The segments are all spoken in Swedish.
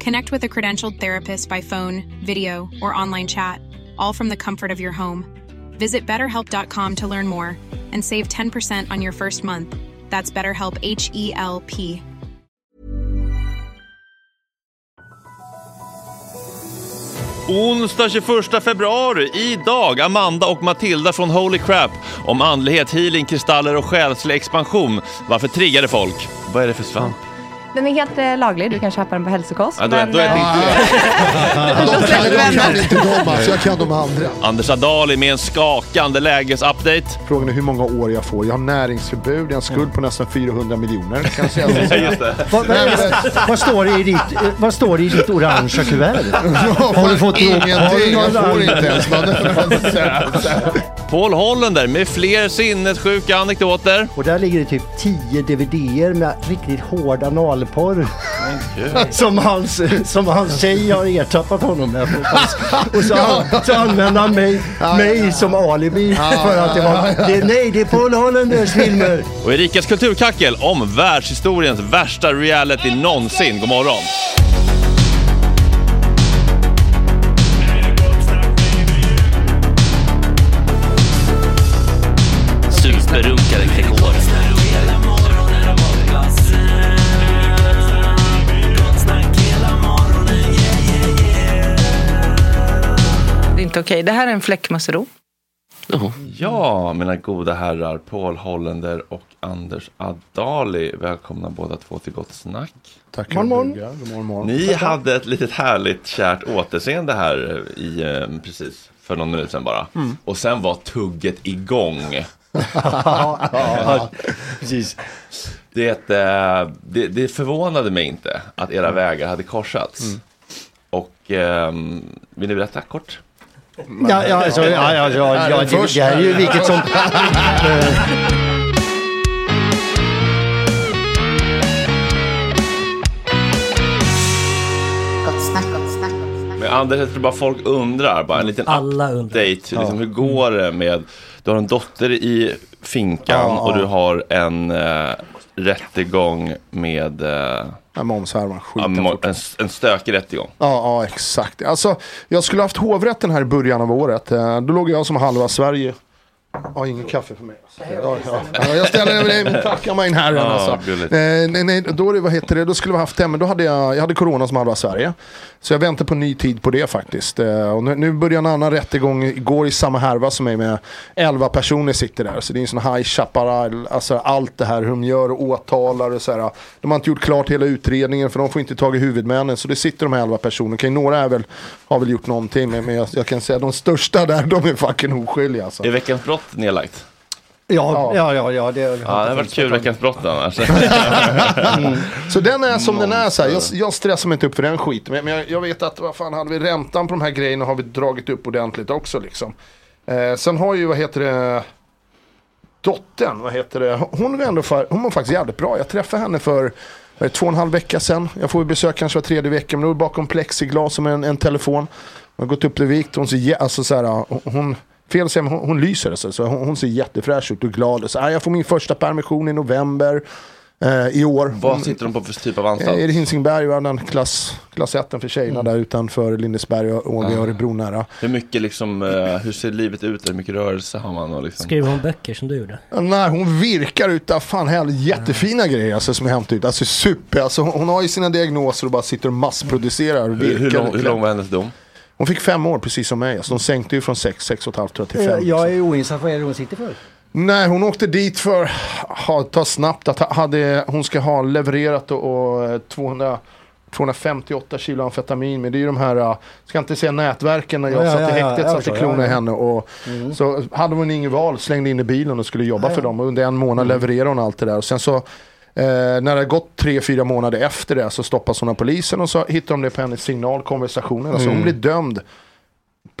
Connect with a credentialed therapist by phone, video, or online chat, all from the comfort of your home. Visit betterhelp.com to learn more and save 10% on your first month. That's BetterHelp H E L P. Onsdag 21 februari, idag, Amanda och Matilda från Holy Crap om andlighet, healing, kristaller och själslig expansion. Varför triggar det folk? Vad är det för svamp? Den är helt eh, laglig, du kan köpa den på hälsokost. Ja, då, men, då är det eh, inte... Kan, jag kan inte dem alltså, jag kan de andra. Anders Adali med en skakande lägesupdate. Frågan är hur många år jag får. Jag har näringsförbud, jag har en skuld på nästan 400 miljoner. Kan jag säga. Vad, vad, vad, står det i ditt, vad står det i ditt orangea kuvert? Har du fått Ingenting, har du jag får inte ens. Paul Hollander med fler sinnessjuka anekdoter. Och där ligger det typ 10 DVDer med riktigt hård analporr. Som hans, som hans tjej har ertappat honom med. Och så, så använder han mig, mig som alibi för att det var... Det, nej, det är Paul Hollanders filmer. Och Erikas kulturkackel om världshistoriens värsta reality någonsin. God morgon! Superrunkare Gregor. Okej. Det här är en fläckmussero. Ja, mina goda herrar, Paul Hollander och Anders Adali. Välkomna båda två till Gott Snack. Tack. Morgon, morgon. God morgon, morgon. Ni hade ett litet härligt kärt återseende här i, eh, precis för någon minut sedan bara. Och sen var tugget igång. Ja, precis. Det, eh, det, det förvånade mig inte att era vägar hade korsats. Och ehm, vill ni berätta kort? Ja, ja, alltså, ja, ja, ja, ja, det, det här är ju vilket som... Men Anders, jag tror bara folk undrar, bara en liten Alla undrar. update. Liksom, hur går det med, du har en dotter i finkan Ja, och ja. du har en eh, rättegång med eh, Ja, momshärvan, ja, en, en stökig rättegång. Ja, ja, exakt. Alltså, jag skulle haft hovrätten här i början av året. Eh, Då låg jag som halva Sverige. Ja, ingen kaffe för mig. Alltså. Ja, ja. Ja, jag ställer över dig, men tacka mig in här. Ja, alltså. Eh, nej, nej, då, vad heter det, då skulle vi haft det, men då hade jag, jag hade corona som halva Sverige. Så jag väntar på ny tid på det faktiskt. Eh, och nu, nu börjar en annan rättegång igår i samma härva som mig med 11 personer sitter där. Så det är en sån high chaparral, alltså allt det här hur de gör och åtalar och så här. De har inte gjort klart hela utredningen för de får inte tag i huvudmännen. Så det sitter de här 11 personerna. Okej, några är väl, har väl gjort någonting men, jag, jag kan säga de största där, de är fucking oskyldiga alltså. Är Veckans brott nedlagt? Ja, ja, ja, ja, det, Ja, det har varit kul Veckans brott annars. Så den är som den är. Så här. Jag, jag stressar mig inte upp för den skiten. Men men jag, jag vet att vad fan, hade vi räntan på de här grejerna har vi dragit upp ordentligt också. Liksom. Eh, sen har ju, vad heter det, dottern, vad heter det, hon, är ändå för, hon var faktiskt jävligt bra. Jag träffade henne för två och en halv vecka sedan. Jag får ju besök kanske var tredje vecka, men då är bakom plexiglas med en, en telefon. Hon har gått upp i vikt, hon ser, jä- alltså så här, hon, fel att säga, men hon, hon lyser alltså, så hon, hon ser jättefräsch ut och glad. Och så, här, jag får min första permission i november eh, i år. Vad sitter de på för typ av Eh, anstalt? Är det Hisingberg och den klass, klass 1 för tjejerna där utanför Lindesberg och och vid Örebro nära. Hur mycket liksom, eh, hur ser livet ut? Hur mycket rörelse har man? Och liksom? Skriver hon böcker som du gjorde? Nej, hon virkar utav fan hell, jättefina grejer alltså, som jag hämtat ut. Alltså super, alltså, hon, hon har ju sina diagnoser och bara sitter och massproducerar. Och Hur, virkar hur, lång, hur lång var hennes dom? Hon fick fem år precis som mig. Alltså, de sänkte ju från sex, sex och ett halvt tror jag, till fem. Eh, Jag är oinsatt, vad är det hon sitter för? Nej, hon åkte dit för, ha, ta snabbt, att ha- hade, hon ska ha levererat och, och eh, 200, 258 kilo amfetamin. Men det är ju de här, uh, ska inte säga nätverken när jag Ja, ja, satt i ja, ja, häktet jag satte ja, i ja. henne. Och, Så hade hon inget val, slängde in i bilen och skulle jobba för dem. Och under en månad levererade hon allt det där. Och sen så Eh, när det har gått tre, fyra månader efter det så stoppas hon av polisen och så hittar de det på hennes signalkonversationer. Alltså hon blir dömd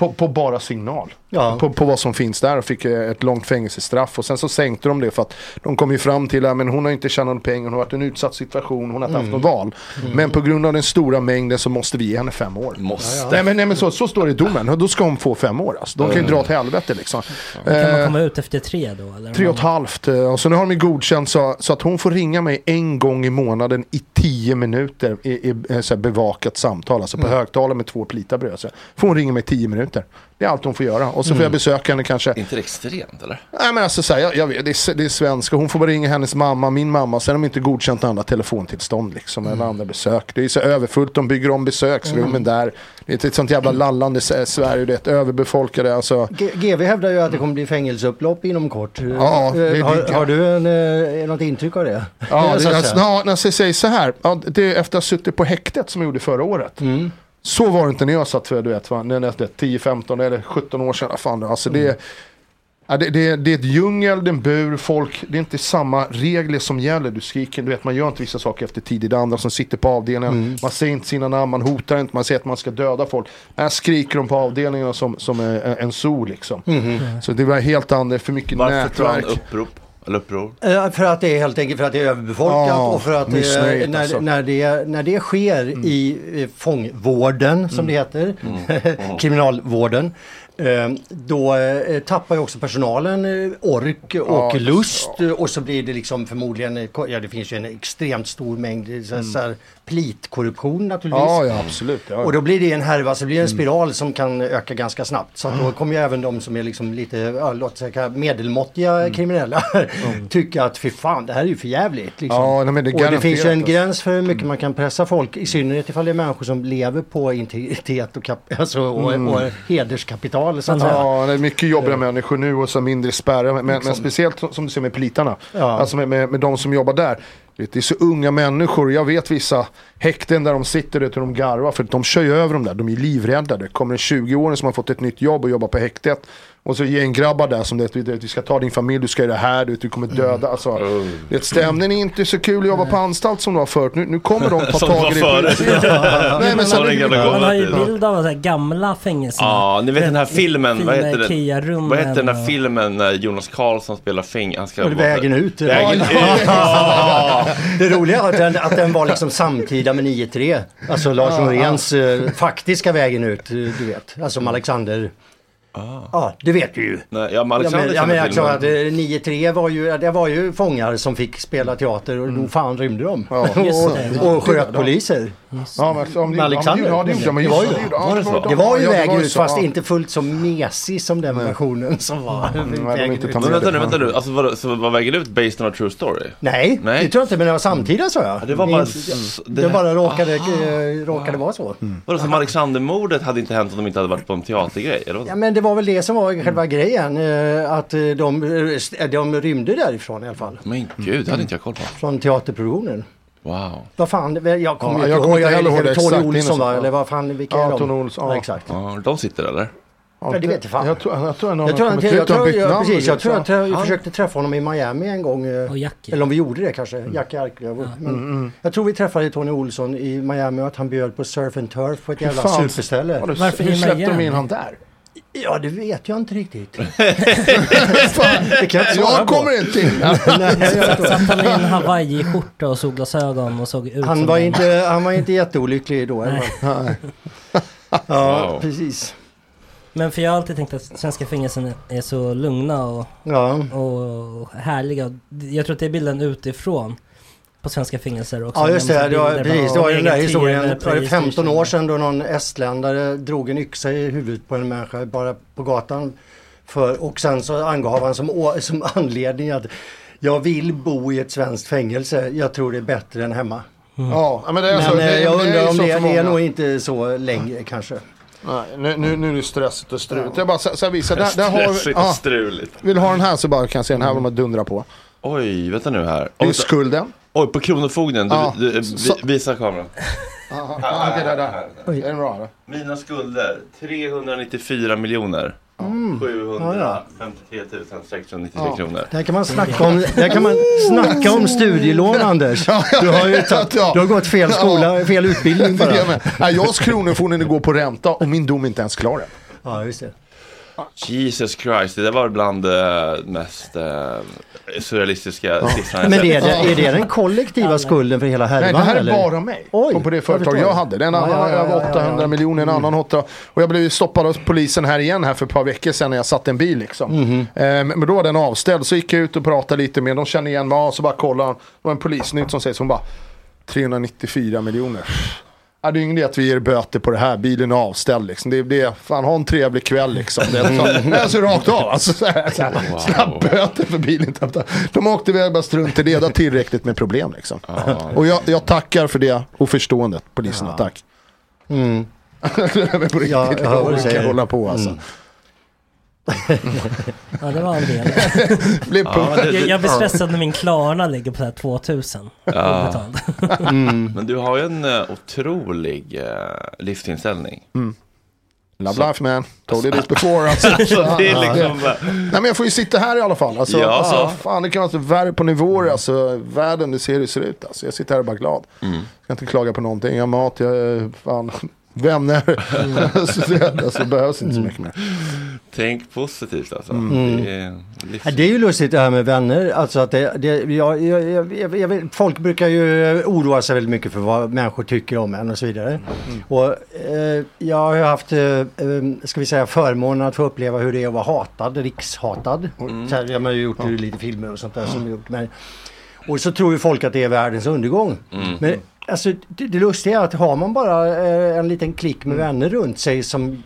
på, på bara signal. Ja. På, på vad som finns där och fick eh, ett långt fängelsestraff. Och sen så sänkte de det för att de kom ju fram till att hon har inte tjänat någon pengar, hon har varit i en utsatt situation, hon har inte haft något val. Men på grund av den stora mängden så måste vi ge henne fem år. Måste. Nej men, nej, men så, så står det i domen, och då ska hon få fem år. Alltså. De kan ju dra åt helvete liksom. Kan man Eh, komma ut efter tre då? Eller? Tre och ett halvt. eh, Och så nu har de godkänt så, så att hon får ringa mig en gång i månaden i tio minuter i, i, i så här bevakat samtal. Alltså på högtalare med två plitabröd. Så får hon ringa mig i tio minuter. Det är allt hon får göra. Och så får jag besöka henne kanske. inte det extremt eller? Nej men alltså så här, jag, jag vet, det, är, det är svenska. Hon får bara ringa hennes mamma, min mamma. Sen har de inte godkänt andra telefontillstånd liksom. Eller andra besök. Det är så överfullt. De bygger om besöksrummen där. Det är ett, sånt jävla lallande s- Sverige. Det är ett överbefolkade. Alltså. G- GV hävdar ju att det kommer bli fängelseupplopp inom kort. Ja, Eh, det- har, det- har du en, eh, något intryck av det? Ja, Eh, det, alltså, när jag säger så här. Ja, det är efter att ha suttit på häktet som jag gjorde förra året. Mm. Så var det inte när jag satt för du vet, va, när det är 10, 15 eller 17 år sedan. Fan, alltså, det, ja, det, det, det är ett djungel, det är en bur, folk, det är inte samma regler som gäller. Du skriker, du vet, man gör inte vissa saker efter tid. Det är andra som sitter på avdelningen. Man säger inte sina namn, man hotar inte, man säger att man ska döda folk. Här skriker de på avdelningarna som, som en, en zoo liksom. Så det var helt andra, för mycket Varför tar han nätverk. upprop? Eller uppror? Eh, För att det är helt enkelt för att det är överbefolkat Ja, och för att det, när, alltså. när, det, när det sker i eh, fångvården som det heter, kriminalvården. eh, Då tappar ju också personalen ork och Ja, lust eh, och så blir det liksom förmodligen, ja det finns ju en extremt stor mängd så, så här, plitkorruption naturligtvis. Ja, ja absolut. Ja, Och då blir det en härva, så blir det en spiral som kan öka ganska snabbt. Så då kommer ju även de som är liksom lite, ja, låt säga medelmåttiga kriminella tycka att fy fan, det här är ju för jävligt. Liksom. Ja, nej, men det och det finns ju en alltså. gräns för hur mycket man kan pressa folk, i synnerhet ifall det är människor som lever på integritet och, kap- alltså, och, och hederskapital. Så att. Ja, det är mycket jobbiga människor nu och så mindre spärrar. Men, men speciellt som du ser med plitarna. Ja. Alltså med, med, med de som jobbar där. Det är så unga människor. Jag vet vissa häkten där de sitter och de garvar. För de kör ju över dem där. De är livrädda. Det kommer en 20-åring som har fått ett nytt jobb och jobbar på häktet. Och så gänggrabbar där som det, vi ska ta din familj, du ska göra det här, du, du kommer döda. Alltså, det, stämningen är inte så kul att jobba på anstalt som det var förut. Nu, nu kommer de ta det tag i det. Nej, men så, gamla Man har ju bild av här gamla fängelserna. Ja, ni vet den här filmen, vad heter den? Ikea-rummen Vad heter den här filmen när Jonas Karlsson spelar fäng... Han ska Och Vägen ut. Vägen ut. Det roliga är att den, att den var liksom samtida med 9-3. Alltså Lars Noréns eh, faktiska vägen ut, du vet. Alltså som Alexander. Ja, det vet du ju. Nej, ja, men Ja, men, Alexander ja, men känner alltså, att, filmen. eh, 9-3 var ju, det var ju fångar som fick spela teater och då fan rymde de. Just och, och sköt poliser. Ja, men, om Med Alexander. Ja, det. Men Det var ju det. ja, Var det så? Det var ju ja, vägen ju ut fast ja. inte fullt så mesig som den versionen som var. de vägen ut. Men vänta nu, vänta nu. Alltså, var, så var Vägen ut based on a true story? Nej, Nej. det tror jag inte men det var samtida sa jag. det var bara- det, bara råkade, eh, råkade vara så. Vadå, som Alexandermordet hade inte hänt om de inte hade varit på en teatergrej? Eller? Ja men det var väl det som var själva grejen. eh, Att eh, de, de rymde därifrån i alla fall. Men gud, det hade inte jag koll på. Från teaterproduktionen. Wow. Vad fan, det- jag kommer Ja, inte jag ihåg. kommer inte heller ihåg det Tony Olsson va? ja. Eller vad fan, vilka Ja, är de? Tony Olsson, ja. exakt. Ja, de sitter eller? Ja, det vet jag fan. Jag tror, jag tror någon Jag tror, har att, kommit jag, ut och tror, bytt jag, namn. precis, jag tror liksom. att jag, försökte träffa honom i Miami en gång. eh, Och Jackie. Eller om vi gjorde det kanske, Mm. Jackie Arklöv. Men Jag tror vi träffade Tony Olsson i Miami och att han bjöd på surf and turf på ett jävla superställe. Varför släppte de in han där? Ja, det vet jag inte riktigt. det kan jag inte svara Jag på. kommer inte in. Nej. Satt han i en hawaii-skjorta och solglasögon och såg ut Han som var, en- inte, han var inte jätteolycklig då. eller vad? Ja, Wow. precis. Men för jag har alltid tänkt att svenska fängelsen är så lugna och, Ja. och härliga. Jag tror att det är bilden utifrån på svenska fängelser också. Ja just det, det var, precis, det var ju den där historien. Var det 15 Playstation. år sedan då någon estländare drog en yxa i huvudet på en människa bara på gatan. För, och sen så angav han som, som anledning att jag vill bo i ett svenskt fängelse. Jag tror det är bättre än hemma. Ja, men det är Men så. eh, Det, jag det är undrar ju om så det, det är nog inte så längre kanske. Nej, nu, nu, nu är det stressigt och struligt. Jag bara så, så här visar, där, där har vi, ja. Vill du ha den här så bara kan jag se den här vill man dundra på. Oj, vänta nu här. Det är skulden. Oj på Kronofogden. Du, Ja. du, vi, Så- visa kameran. Aha, okej, där, där. Är bra eller? Mina skulder, 394 miljoner. 753 693 kronor. Där kan man snacka om, där kan man snacka om studielån Anders. Du har ju Ja. du har gått fel skola, fel utbildning Det är jag bara. jag hos Kronofogden går på ränta och min dom är inte ens klar än. Ja, just det. Jesus Christ, det där var bland det mest eh, surrealistiska siffran jag Men är det, är det den kollektiva skulden för hela härvan? Nej, det här är eller? bara mig. Oj, och på det jag företag jag hade. Den Ja, annan ja, har ja, över ja, ja. 800 miljoner, en annan 800. Och jag blev ju stoppad av polisen här igen här för ett par veckor sedan när jag satt i en bil liksom. Mhm. Eh, men men då var den avställd, så gick jag ut och pratade lite med De kände igen mig, ja, så bara kollade han. Det var en polisnytt som säger så hon bara 394 miljoner. Ja, det är ingen idé att vi ger böter på det här, bilen är avställd liksom. Det det, fan ha en trevlig kväll liksom. Det är så, alltså rakt av, alltså så här, så här, så här böter för bilen. De åkte iväg bara strunt i det, det tillräckligt med problem liksom. Och jag, jag tackar för det och förståendet, poliserna, tack. Mm. På riktigt, Ja, jag hör vad du orkar säger. Mm. hålla på alltså. Ja, det var en del. Blev Ja, det- Jag, jag blir stressad när min Klarna ligger på så här 2000 Ja. obetald. Mm. Men du har ju en eh, otrolig eh, livsinställning. Love life man, told you this before alltså. Så det är liksom Nej men jag får ju sitta här i alla fall. Alltså, Ja. alltså, fan det kan vara så värre på nivåer. Alltså, världen, det ser hur det ser ut. Alltså, jag sitter här och bara glad. Mm. Ska inte klaga på någonting. Jag har mat, jag fan vänner. så det, alltså, behövs inte så mycket mer. Tänk positivt alltså. Mm. Det är. Ja, Det är ju lustigt det här med vänner. Alltså att det, det, jag, jag, jag, jag, jag, vet- folk brukar ju oroa sig väldigt mycket för vad människor tycker om en och så vidare. Och, eh, jag har ju haft, eh, eh, ska vi säga, förmånen att få uppleva hur det är att vara hatad, rikshatad. Så här, jag har ju gjort lite filmer och sånt där som jag gjort. Men, och så tror ju folk att det är världens undergång. Men alltså, det, det lustiga är att har man bara eh, en liten klick med vänner runt sig som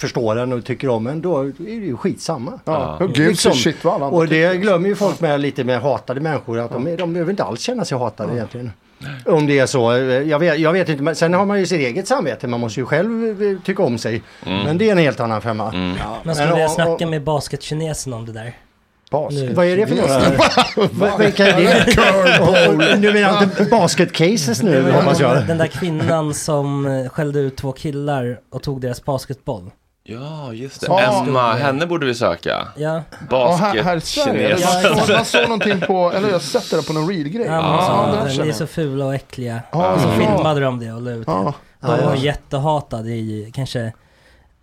förstår en och tycker om en, då är det ju skitsamma. Ja. Who gives a shit vad Och det glömmer ju folk med lite med hatade människor att de, de behöver inte alls känna sig hatade egentligen. Om det är så. eh, Jag vet, jag vet inte. Men sen har man ju sitt eget samvete. Man måste ju själv eh, tycka om sig. Men det är en helt annan femma. Man Men skulle om- snacka med basketkinesen om det där. Basket. Vad är det för några? Vad- är det? Nu menar jag inte basketcases nu hoppas jag. Den där kvinnan som eh, skällde ut två killar och tog deras basketboll. Ja, just det. Ja. Emma, henne borde vi söka. Ja. Basket-kines. Man såg, man såg någonting på, eller jag sett det på någon read-grej. ja man den ni är så fula och äckliga. Ja, och så ja. filmade de det och la ut det. De var ja. jättehatade i kanske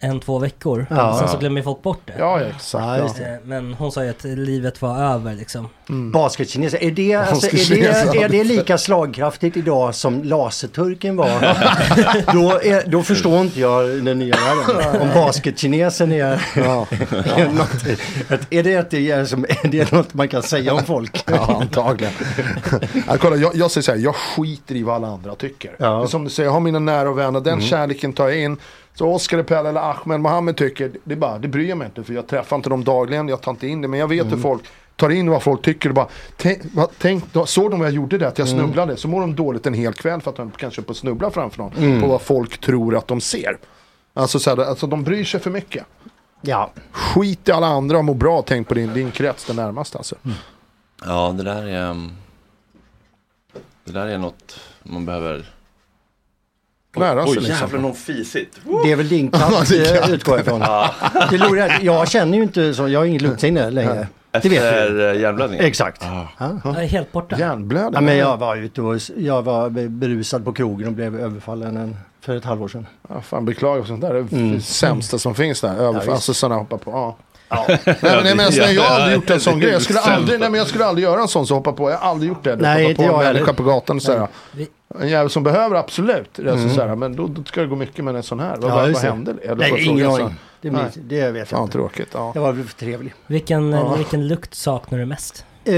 en, två veckor. Ja. Sen så glömmer folk bort det. Ja, ja, exakt. Ja, Ja, Eh, Men hon sa ju att livet var över liksom. Basketkineser, är det, alltså, är, det, är det lika slagkraftigt idag som laserturken var? då, är, då förstår inte jag den nya världen. Om basketkinesen är, är, något, är det, att det är, som, är det något man kan säga om folk? Ja, antagligen. ja, kolla, jag, jag säger så här, jag skiter i vad alla andra tycker. Ja. Det är Som du säger, jag har mina nära vänner, den kärleken tar jag in. Så Oskar, Pelle eller Ahmed Mohammed tycker, det, är bara, det bryr jag mig inte för jag träffar inte dem dagligen, jag tar inte in det. Men jag vet hur folk tar in vad folk tycker och bara, tänk, tänk, såg de vad jag gjorde där, att jag snubblade? Så mår de dåligt en hel kväll för att de kanske är på att snubbla framför någon. På vad folk tror att de ser. Alltså, så här, alltså de bryr sig för mycket. Ja, Skit i alla andra och må bra, tänk på din, din krets, den närmaste alltså. Ja, det där är... um, Det där är något man behöver... Lära sig Oj, liksom. jävlar någon fisigt. det är väl din Ja, katt eh, utgår jag ifrån. Det roliga är jag känner ju inte så, jag har inget luktsinne längre. Det vet du. Efter eh, hjärnblödning. Exakt. Jag är helt borta. Hjärnblödning. Ja, men jag var ute och jag var berusad på krogen och blev överfallen en, för ett halvår sedan. Ja, fan beklagar sånt där. Det är det sämsta som finns där. Över, alltså sådana hoppa på. Ja. nej, men, nej, men alltså, nej, jag har aldrig gjort en sån grej. Jag skulle aldrig, nej, men jag skulle aldrig göra en sån så hoppa på. Jag har aldrig gjort det. Nej, hoppa inte på en jag människa heller. på gatan och sådär. Vi- En jävel som behöver absolut. Alltså, sådär, men då, då ska det gå mycket med en sån här. Vad, Ja, vad, hände? Nej, ingen aning. Det, minns- det vet jag Fan inte. tråkigt. Ja. Jag var väl för trevlig. Vilken, Ja. vilken lukt saknar du mest? Eh,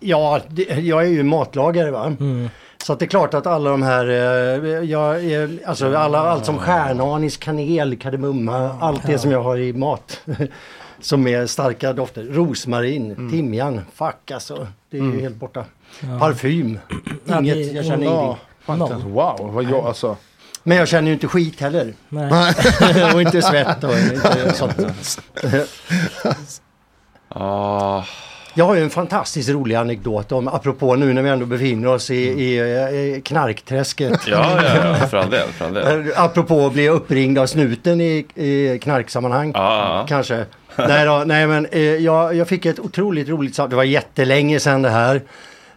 ja, det, jag är ju matlagare va. Mm. Så att det är klart att alla de här, eh, jag, alltså alla, allt som stjärnanis, kanel, kardemumma, allt det som jag har i mat. som är starka dofter. Rosmarin, timjan, fuck alltså. Det är ju helt borta. Parfym, Ja, inget, det- jag känner ingenting. fan, inte ens- wow, vad jag, alltså. Men jag känner ju inte skit heller. Nej. och inte svett och inte sånt. Ah, Jag har ju en fantastiskt rolig anekdot om, apropå nu när vi ändå befinner oss i, i, i knarkträsket. ja, ja, ja, för all del. För all del. Eh, Apropå att bli uppringd av snuten i, i knarksammanhang. Ja, Kanske. nej, då, nej men eh, jag, jag fick ett otroligt roligt samtal. Det var jättelänge sedan det här.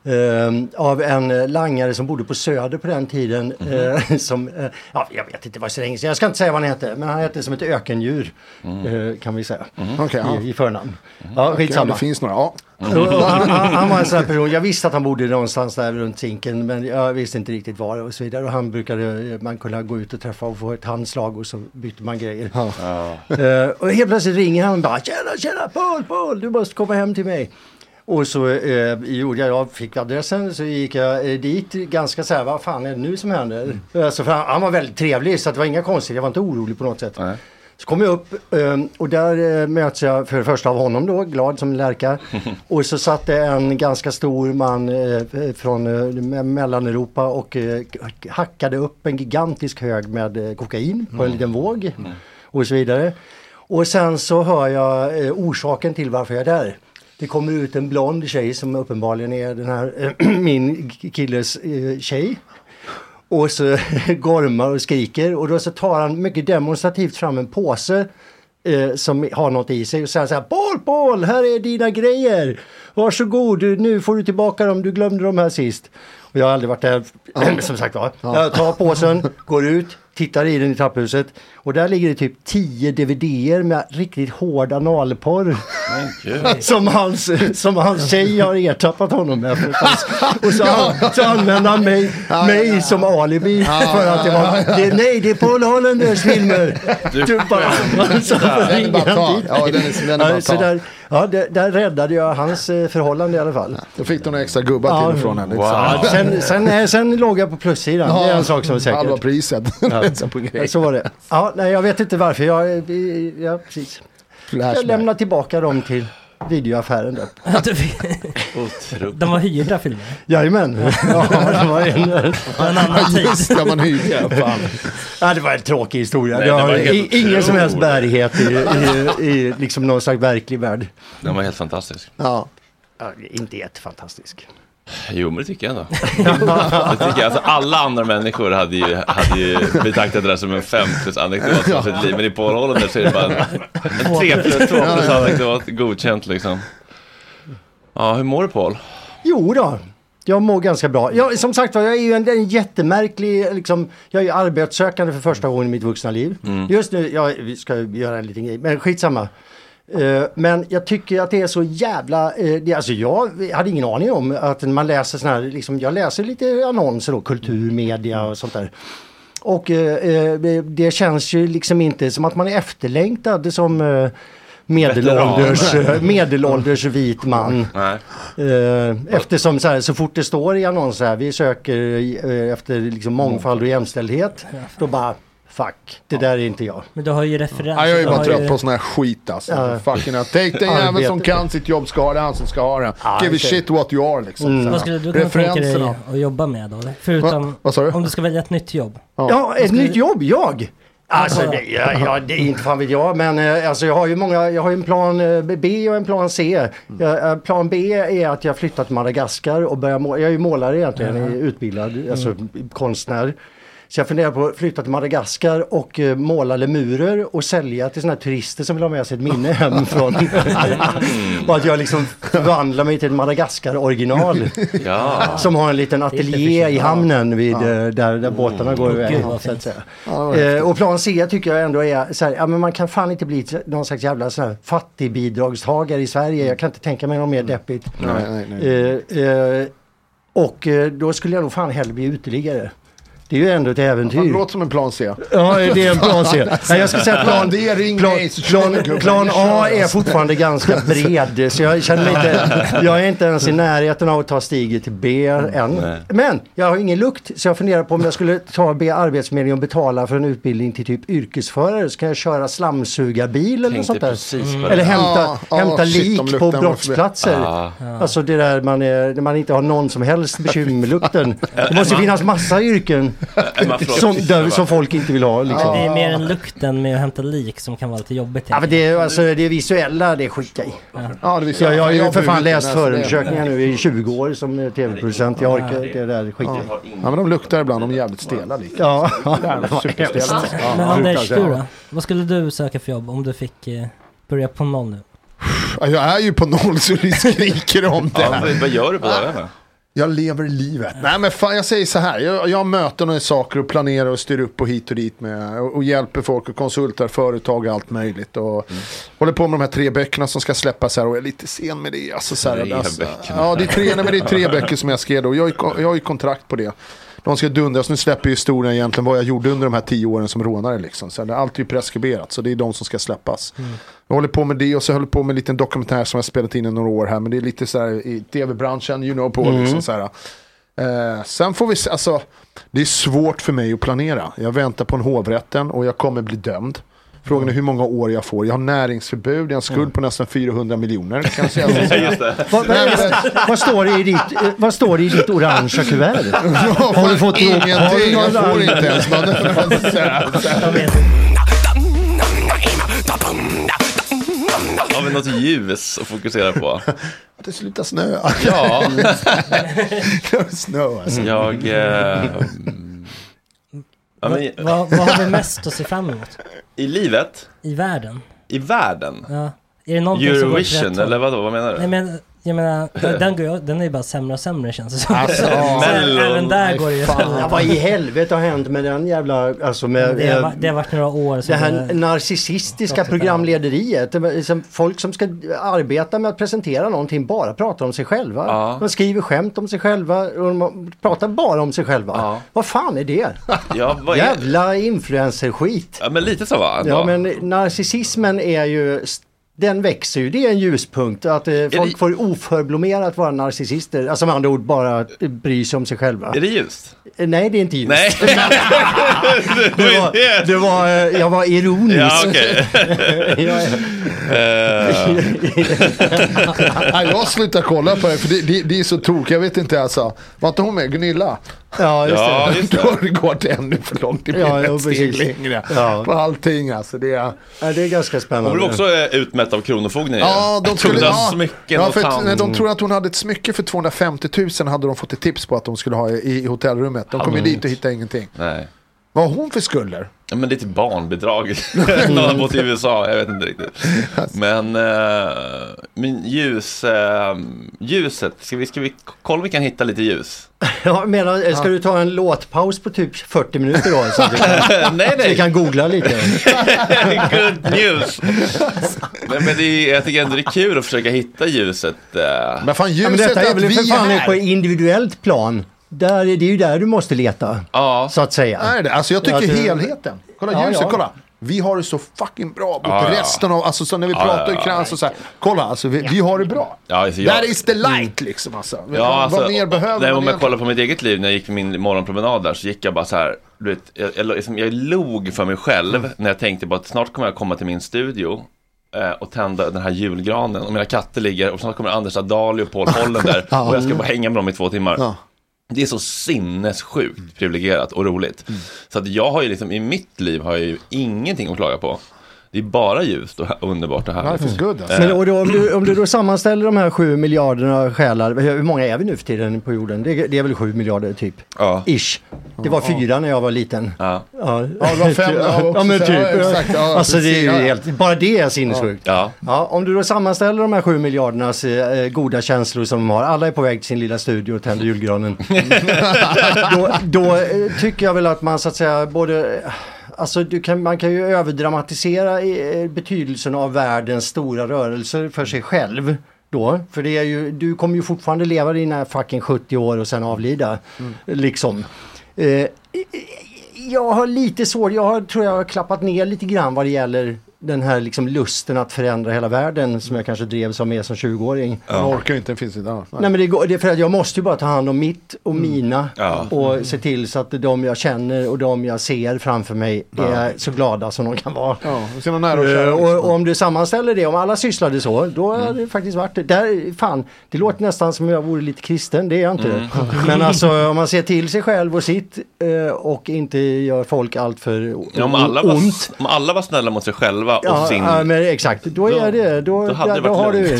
Eh, av en eh, langare som bodde på Söder på den tiden. eh, som, eh, ja, jag vet inte, det var så länge sedan. Jag ska inte säga vad han hette. Men han hette som ett ökendjur. eh, kan vi säga. Okej, ja. I, I förnamn. Ja, Okej, skitsamma. det finns några. Ja. Han, han, han var en sån här person, jag visste att han bodde någonstans där runt Zinken men jag visste inte riktigt var och så vidare. Och han brukade, man kunde gå ut och träffa och få ett handslag och så bytte man grejer. Eh, och helt plötsligt ringer han och bara tjena tjena Paul Paul du måste komma hem till mig. Och så eh, gjorde jag, jag fick adressen så gick jag eh, dit ganska så här, vad fan är det nu som händer? Alltså, för han, han var väldigt trevlig så det var inga konstigheter, jag var inte orolig på något sätt. Nej. Så kom jag upp eh, och där eh, möts jag för det första av honom då, glad som lärka. Och så satt det en ganska stor man eh, från Me- Mellaneuropa och hackade upp en gigantisk hög med kokain på en liten våg. Och så vidare. Och sen så hör jag orsaken till varför jag är där. Det kommer ut en blond tjej som uppenbarligen är den här eh, min killes eh, tjej. Och så gormar och skriker och då så tar han mycket demonstrativt fram en påse eh, som har något i sig och säger så här Paul, Paul, här är dina grejer! Varsågod, du, nu får du tillbaka dem, du glömde dem här sist. Jag har aldrig varit där, som sagt var. Jag tar påsen, går ut, tittar i den i trapphuset och där ligger det typ 10 DVDer med riktigt hård analporr. Som hans, som hans tjej har ertappat honom med. Och så, an, så använder han mig, mig som alibi för att det var, det, nej det är Paul Hollanders filmer. Du bara, så Den är bara ta. Ja, den är, den är bara Ja, så ta. där, ja, där, där räddade jag hans eh, förhållande i alla fall. Då fick du några extra gubbar Ja. till ifrån henne. Wow. Ja, sen, sen, eh, sen låg jag på plussidan, det är en sak som är Halva säker. priset. Ja. på Ja. Så var det. Ja, nej, jag vet inte varför. Jag, eh, ja, precis. jag lämnar tillbaka dem till videoaffären där. Fick- Otroligt. De var hyrda filmer. Jajamän. Ja, det var en, en annan tid. Just det, man hyrde. Fan. ja, det var en tråkig historia. Nej, det det har var i, ingen som helst bärighet i, i, i liksom någon slags verklig värld. Den var helt fantastisk. Ja. Ja, inte jättefantastisk. Jo, men det tycker jag ändå. det tycker jag. Alltså, alla andra människor hade ju, hade ju betraktat det där som en fem plus anekdot för sitt liv. Men i Paul Hollander så är det bara en, en tre plus, två plus anekdot godkänt liksom. Ja, hur mår du Paul? Jo då. Jag mår ganska bra. Jag, som sagt jag är ju en, en jättemärklig, liksom, jag är ju arbetssökande för första gången i mitt vuxna liv. Just nu, ja, vi ska göra en liten grej, men skitsamma. Eh, men jag tycker att det är så jävla, det, alltså jag hade ingen aning om att man läser sådana här, liksom, jag läser lite annonser då, kultur, media och sånt där. Och eh, eh, det känns ju liksom inte som att man är efterlängtad som eh, medelålders, eh, medelålders vit man. Nej. Eh, eftersom så, här, så fort det står i annonser här, vi söker eh, efter liksom mångfald och jämställdhet. Då bara, fuck, det där är inte jag. Men du har ju referens. Ja, jag är bara har trött ju- på sån här skit alltså. Ja. Fucking hell. Take den jäveln som kan sitt jobb ska ha det, han som ska ha det. Ja, Give a shit what you are liksom. Här. Vad skulle du kunna tänka dig att jobba med då? eller? Förutom Va- vad sa du? om du ska välja ett nytt jobb. Ja, ett skulle- nytt jobb, jag! Alltså, det, ja, ja, det är inte fan vet jag, men eh, alltså, jag har ju många, jag har ju en plan eh, B och en plan C. Jag, eh, plan B är att jag flyttar till Madagaskar och börjar måla, jag är ju målare egentligen, är utbildad, alltså konstnär. Så jag funderar på att flytta till Madagaskar och eh, måla lemurer och sälja till sådana här turister som vill ha med sig ett minne hemifrån. och att jag liksom förvandlar mig till ett Madagaskar-original. Ja. Som har en liten ateljé i hamnen vid, eh, där, där båtarna går iväg. Vad så att säga. Eh, och plan C tycker jag ändå är så här, ja men man kan fan inte bli någon slags jävla så här fattigbidragstagare i Sverige. Jag kan inte tänka mig något mer deppigt. Nej, nej, nej. Eh, eh, och eh, då skulle jag nog fan hellre bli uteliggare. Det är ju ändå ett Han äventyr. låter som en plan C. Ja, det är en plan C. Nej, jag ska säga plan, Plan plan, plan, A är fortfarande ganska bred. Så jag känner mig inte, jag är inte ens i närheten av att ta steget till B än. Nej. Men jag har ingen lukt så jag funderar på om jag skulle ta be Arbetsförmedlingen och betala för en utbildning till typ yrkesförare. Så kan jag köra slamsugarbil eller något sånt där. det. Eller hämta, Ja, ja, hämta lik på brottsplatser. Ja. Alltså det där man, är, man inte har någon som helst bekymmer med lukten. Det måste finnas massa yrken som, där, som folk inte vill ha. Liksom. Det är mer en lukten med att hämta lik som kan vara lite jobbigt. Ja, men det, är- alltså, det visuella, det jag i. Ja, det vill Så säga, jag, jag har ju för fan läst förundersökningar nu i 20 år som tv-producent. Jag orkar inte det där skiter jag i. Ja, men de luktar ibland, de är jävligt stela lika. Ja, Superstela. Men Ja, Anders, du då? Vad skulle du söka för jobb om du fick eh, börja på noll nu? Ja, Jag är ju på noll så det skriker om det. Ja, vad- vad gör du på dagarna? Jag lever livet. Nej men fan jag säger så här. Jag, jag möten och saker och planerar och styr upp och hit och dit med. Och, och hjälper folk och konsultar företag och allt möjligt. Och håller på med de här tre böckerna som ska släppas här och är lite sen med det. Alltså, så här, Tre alltså, böckerna. Ja det är tre, nej, men det är tre böcker som jag skrev då. Jag jag har ju kontrakt på det. De ska dundras. Nu släpper ju historien egentligen vad jag gjorde under de här tio åren som rånare. Liksom. Så allt är ju preskriberat så det är de som ska släppas. Jag håller på med det och så håller jag på med en liten dokumentär som jag spelat in i några år här. Men det är lite så här i tv-branschen, you know på liksom så här. Eh, sen får vi alltså det är svårt för mig att planera. Jag väntar på en hovrätten och jag kommer bli dömd. Frågan är hur många år jag får. Jag har näringsförbud, jag har en skuld på nästan 400 miljoner. Kan jag det. vad, står det i ditt, vad står det i ditt orangea kuvert? har du fått Ingenting, jag får inte ens vet. Har vi något ljus att fokusera på? Det slutar snö. Ja, snö alltså. jag... Eh, mm, ja, men, Vad, vad har vi mest att se fram emot? I livet? I världen? I världen? Ja. Är det någonting som går åt rätt Eurovision håll? eller vadå? Vad menar du? Nej men Jag menar, den, går, den är ju bara sämre och sämre känns det som. Alltså, även där går det ju... Ja, vad i helvete har hänt med den jävla, alltså med... Det har, varit- det har varit några år Det här narcissistiska Rakt åt programlederiet. Det liksom folk som ska arbeta med att presentera någonting bara pratar om sig själva. Ja. De skriver skämt om sig själva och de pratar bara om sig själva. Ja. Vad fan är det? Ja, vad är... Jävla influencer-skit. ja, men lite så va? Ja men narcissismen är ju den växer ju, det är en ljuspunkt. Att eh, folk det- får oförblommerat vara narcissister. Alltså med andra ord bara bry sig om sig själva. Är det ljust? Eh, Nej det är inte just. Nej. Det var, det var, eh, jag var ironisk. Ja, okej. Jag är- Eh, Nej, jag slutar kolla på det för det, det, det är så tok. Jag vet inte alltså. Var inte hon med? Gunilla? Ja, just Ja, det. just Då det. har det gått ännu för långt. Det blir Ja, ja, steg längre. Ja. På allting alltså. Det är... Ja, det är ganska spännande. Hon blev också eh, utmätt av Kronofogden. Ja, de skulle... Ja, smycken ja, för tand. när de tror att hon hade ett smycke för 250 000 hade de fått ett tips på att de skulle ha i, i hotellrummet. De kom ju dit och hittade ingenting. Nej. Vad har hon för skulder? Ja, men det är typ barnbidrag. Någon har bott i USA, jag vet inte riktigt. Men, uh, men ljus, eh, ljuset, ska vi, ska vi kolla om vi kan hitta lite ljus? Ja, menar, ska du ta en låtpaus på typ 40 minuter då? Så vi kan, nej, så vi nej. kan googla lite. Good news. Nej, men det är, jag tycker ändå det är kul att försöka hitta ljuset. eh. Men fan Ja, men ljuset detta är väl vi för fan är på individuellt plan. Där, är- det är ju där du måste leta. Ja. Så att säga. Är det? Alltså jag tycker det- helheten. Kolla Ja, ljuset, ja. kolla. Vi har det så fucking bra mot Ja, ja. resten av, alltså så när vi Ja, pratar ja, i krans och så här. Kolla alltså, vi, vi har det bra. Ja, alltså, jag- That is the light liksom alltså. Ja, vad, alltså, vad mer behöver nej, man Om jag kollar på mitt eget liv när jag gick min morgonpromenad där så gick jag bara så här, du vet, jag, jag, liksom, jag log för mig själv Mm. när jag tänkte på att snart kommer jag komma till min studio eh, och tända den här julgranen och mina katter ligger och snart kommer Anders Adali och Paul Hollen där och jag ska bara hänga med dem i två timmar. Det är så sinnessjukt privilegierat och roligt. Så att jag har ju liksom, i mitt liv har jag ju ingenting att klaga på. Det är bara ljust och underbart och härligt. Life is good alltså. Men och då, om, du, om du då sammanställer de här sju miljarderna själar, hur många är vi nu för tiden på jorden? Det, det är väl sju miljarder typ? Ja. Ish. Det var fyra när jag var liten. Ja. Ja, Ja, det var fem, ja, också, ja men typ. ja, exakt, ja, alltså det är ju helt, bara det är sinnessjukt. Ja. Ja, om du då sammanställer de här sju miljardernas eh, goda känslor som de har, alla är på väg till sin lilla studio och tänder julgranen. då då eh, tycker jag väl att man så att säga både Alltså kan, man kan ju överdramatisera eh, betydelsen av världens stora rörelser för sig själv. Då, för det är ju, du kommer ju fortfarande leva dina fucking 70 år och sen avlida. Liksom. Eh, jag har lite svårt, jag har, tror jag har klappat ner lite grann vad det gäller den här liksom lusten att förändra hela världen som jag kanske drevs av med som 20-åring. Man orkar ju inte, det finns inte annat. Nej men det, går, det är för att jag måste ju bara ta hand om mitt och mina Ja. och se till så att de jag känner och de jag ser framför mig är så glada som de kan vara. Ja, någon nära och Eh, kära. och, liksom. och om du sammanställer det, om alla sysslade så, då hade det faktiskt varit det. Där, fan, det låter nästan som jag vore lite kristen, det är jag inte. Men alltså om man ser till sig själv och sitt eh, och inte gör folk allt för Ja, om, alla var, ont. om alla var snälla mot sig själva och Ja, sin... ja, men exakt. Då är det, då, då hade då har du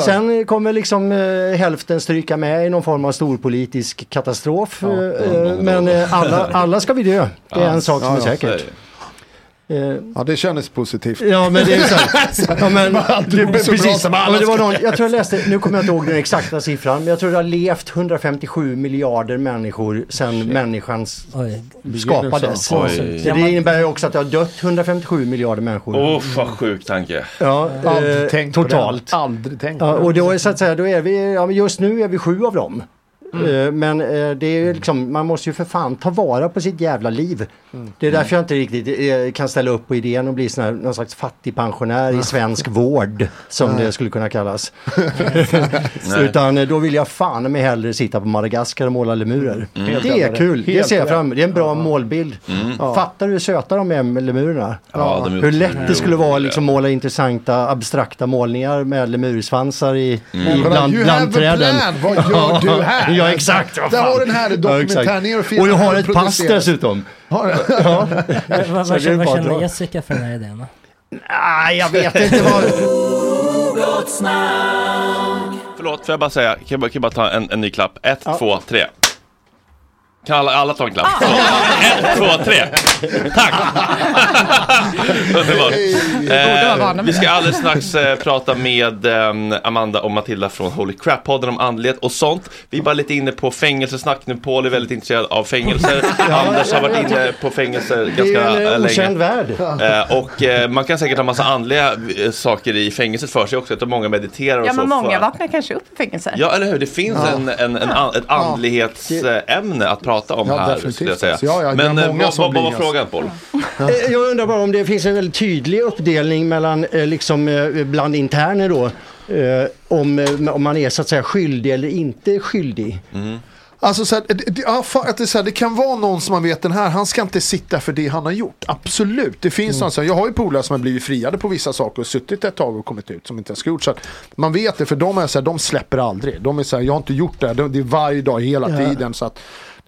Sen kommer liksom eh, hälften stryka med i någon form av storpolitisk katastrof. eh, eh, men eh, alla, alla ska vi dö. Det är en sak som Ja, ja, är säkert. Det. Eh, Ja, det kändes positivt. Ja men det är så ja, men, aldrig blir så bra precis. alla men det var någon, jag tror jag läste, nu kommer jag inte ihåg den exakta siffran, men jag tror det har levt 157 miljarder människor sedan människan skapades. Oj. Det innebär ju också att det har dött 157 miljarder människor. Åh, vad sjuk tanke. Ja, Aldrig eh, tänkt på totalt. det. Aldrig tänkt på Ja, det. och då är så att säga, då är vi, ja, just nu är vi sju av dem. Eh, Men eh, det är ju liksom, man måste ju för fan ta vara på sitt jävla liv. Det är därför jag inte riktigt eh, kan ställa upp på idén att bli sån här, någon slags fattigpensionär i svensk vård. Som det skulle kunna kallas. Utan då vill jag fan med hellre sitta på Madagaskar och måla lemurer. Helt Det är kul, det ser jag fram. Det är en bra målbild. Fattar du hur söta de är med lemurerna? Ja, de är Hur lätt det skulle vara att liksom måla intressanta abstrakta målningar med lemursvansar i, i bland, you bland have a träden. plan. Vad gör du här? Ja exakt. vad Där har den här dokumentär exakt. ner och Och jag har ett pass dessutom. Har du? Ja. Vad, känner. Jessica för den här idén? Nej, jag vet inte vad... Förlåt, får jag bara säga, kan jag bara, kan jag bara ta en, en ny klapp? Ett, två, tre. Kan alla, alla ta en klapp? Så. Ett, två, tre. Tack! Underbart. Eh, vi ska det. alldeles strax eh, prata med eh, Amanda och Matilda från Holy Crap-podden om andlighet och sånt. Vi är bara lite inne på fängelsesnack nu. Paul är väldigt intresserad av fängelser. Anders har varit inne på fängelser Det är ganska ju en okänd länge. värld. Eh, och eh, man kan säkert ha massa andliga eh, saker i fängelset för sig också. Jag tror många mediterar och Ja, så. men många för... vaknar kanske upp i fängelse. Ja, eller hur? Det finns Ja. en, en, en, an- ett andlighetsämne att prata om Ja, här, definitivt. skulle jag säga. Ja, ja, Men eh, många vad, vad, vad var blir frågan, Paul? Eh, Jag undrar bara om det finns en väldigt tydlig uppdelning mellan, eh, liksom, bland interner då, om, om man är så att säga skyldig eller inte skyldig. Alltså så här, det, det, ja, fan, att det, är så här, det kan vara någon som man vet den här, han ska inte sitta för det han har gjort. Absolut, det finns någon, så här, jag har ju polare som har blivit friade på vissa saker och suttit ett tag och kommit ut som inte ens ska gjort. Så man vet det, för de är så här, de släpper aldrig. De är så här, jag har inte gjort det, här. det är varje dag, hela Ja. tiden. Så att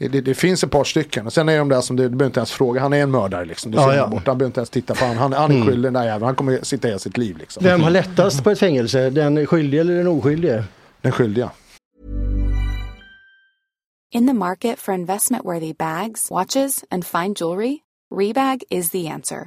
det, det, finns ett par stycken. Och sen är de där som, du, du behöver inte ens fråga, han är en mördare liksom. Du Ja, ser ja. ja, bort, han behöver inte ens titta på han, han, han är Mm. skyldig den där jäveln, han kommer sitta hela sitt liv liksom. Vem har lättast på ett fängelse? Den skyldige eller den oskyldige? Den skyldiga. In the market for investment worthy bags, watches, and fine jewelry, Rebag is the answer.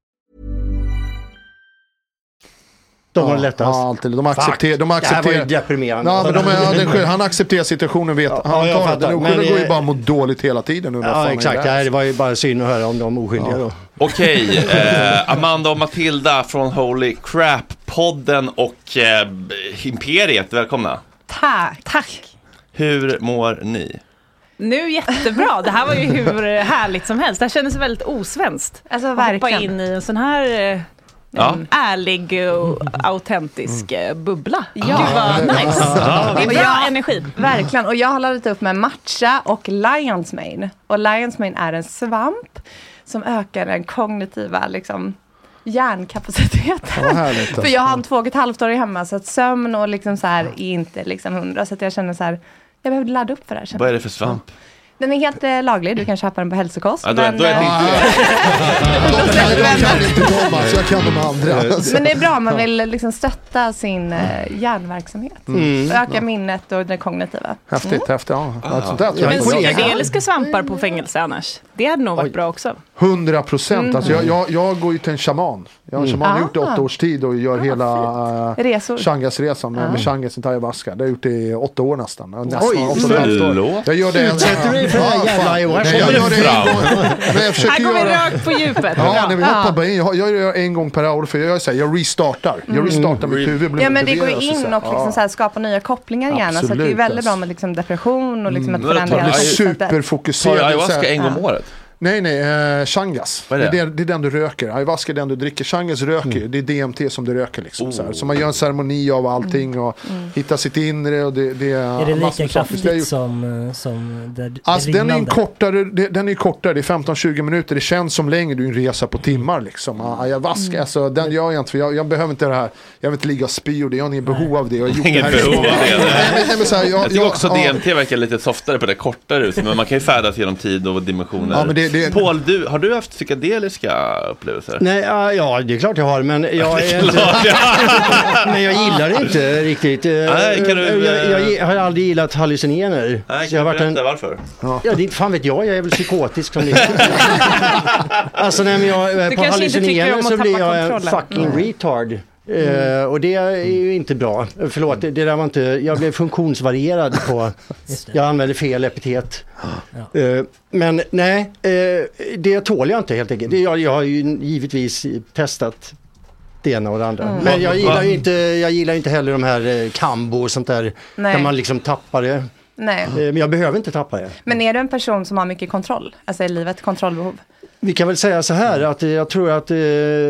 De har Ja, det lättast. Ja, alltid. De accepterar... De Det här var accepterar ju deprimerande. Ja, men de är, ja, han accepterar situationen, vet, Ja, han tar det. Oskyldiga går ju eh, bara mår dåligt hela tiden. fan Ja, exakt. det? Det var ju bara synd att höra om de oskyldiga då. Okej, eh, Amanda och Matilda från Holy Crap-podden och eh, Imperiet, välkomna. Tack. Tack. Hur mår ni? Nu jättebra. Det här var ju hur härligt som helst. Det här kändes väldigt osvenskt. Alltså Att hoppa verkligen. in i en sån här eh, Ja. en ärlig och autentisk eh, bubbla. Ja. Gud vad nice. Ja. Det är bra jag- energi. Verkligen, och jag har laddat upp med matcha och Lions Mane. Och Lions Mane är en svamp som ökar den kognitiva liksom, hjärnkapaciteten. För jag har en två och ett halvt år hemma så att sömn och liksom så här är inte liksom hundra. Så att jag känner så här, jag behöver ladda upp för det här. Vad är det för svamp? Den är helt eh, laglig, du kan köpa den på hälsokost. Ja, då, är- då är det eh, Jag kan inte dem, alltså, jag kan de andra. Men det är bra, man vill liksom stötta sin eh, hjärnverksamhet. Mm. Öka minnet och det kognitiva. Häftigt, häftigt. Ja. Ja, sånt där tror jag Men inte jag- psykedeliska svampar på fängelse annars? Det hade nog varit bra också. 100 procent. Mm. Alltså jag, jag, jag går ju till en shaman. Jag har en shaman, Mm. gjort det i Ah. åtta års tid och gör hela uh, Resor. Shangasresan med, Ah. med Shangas i ayahuasca. Det har jag gjort det i åtta år nästan. Nästan Oj, förlåt. Jag gör det en, Utsätter du dig för den här Ja, jävla? Nej, jag gör det en gång. Går vi göra... rakt på djupet. Ja, men jag, hoppar in. jag, jag gör en gång per år för jag gör så här, jag restartar. Jag restartar mitt huvud. blir Ja men det går in och liksom Ja. så här skapa nya kopplingar i hjärnan. Så det är väldigt alltså. bra med liksom depression och liksom att tar förändra det- superfokuserad. Tar du ayahuasca en gång om året? Nej, nej, uh, Shangas. Vad Det är är, det? det, det är den du röker. Ayahuasca är den du dricker. Shangas röker ju. Det är DMT som du röker. Liksom, så, här. så man gör en ceremoni av allting och hittar sitt inre. Och det, det Är det lika. Så det jag kraftigt gjort. som, eh, som det, det Alltså den är, en kortare, det- den är kortare, det är 15-20 minuter. Det känns som längre, du är en resa på timmar liksom. Ah, Ayahuasca, alltså, den gör jag inte för jag, jag behöver inte det här. Jag vill inte ligga och spy och det, jag har inget behov av det. Jag har gjort Inget det här. behov av det. Nej, men, nej, men, så här, jag, Jag tycker jag- också ja. DMT verkar lite softare på det kortare ut, men man kan ju färdas genom tid och dimensioner. Ja men det, det- Paul, du, har du haft psykedeliska upplevelser? Nej, ja, ja, det är klart jag har, men jag är inte... men jag gillar det inte riktigt. Eh, Nej, kan du, jag, jag, eh, jag har aldrig gillat hallucinogener. Nej, jag kan har du varit en, berätta varför? Ja, det, fan vet jag, jag är väl psykotisk som det. Alltså när jag Du på hallucinogener så blir jag en fucking Mm. retard. Eh, och det är ju inte bra. Förlåt, det, där var inte, jag blev funktionsvarierad på, jag använde fel epitet. Eh, men nej, eh, det tål jag inte helt enkelt. Jag, jag har ju givetvis testat det ena och det andra. Mm. Men jag gillar ju inte, jag gillar inte heller de här kambo och sånt där. Nej. Där man liksom tappar det. Nej. Men jag behöver inte tappa det. Men är du en person som har mycket kontroll? Alltså i livet, kontrollbehov? Vi kan väl säga så här att eh, jag tror att eh,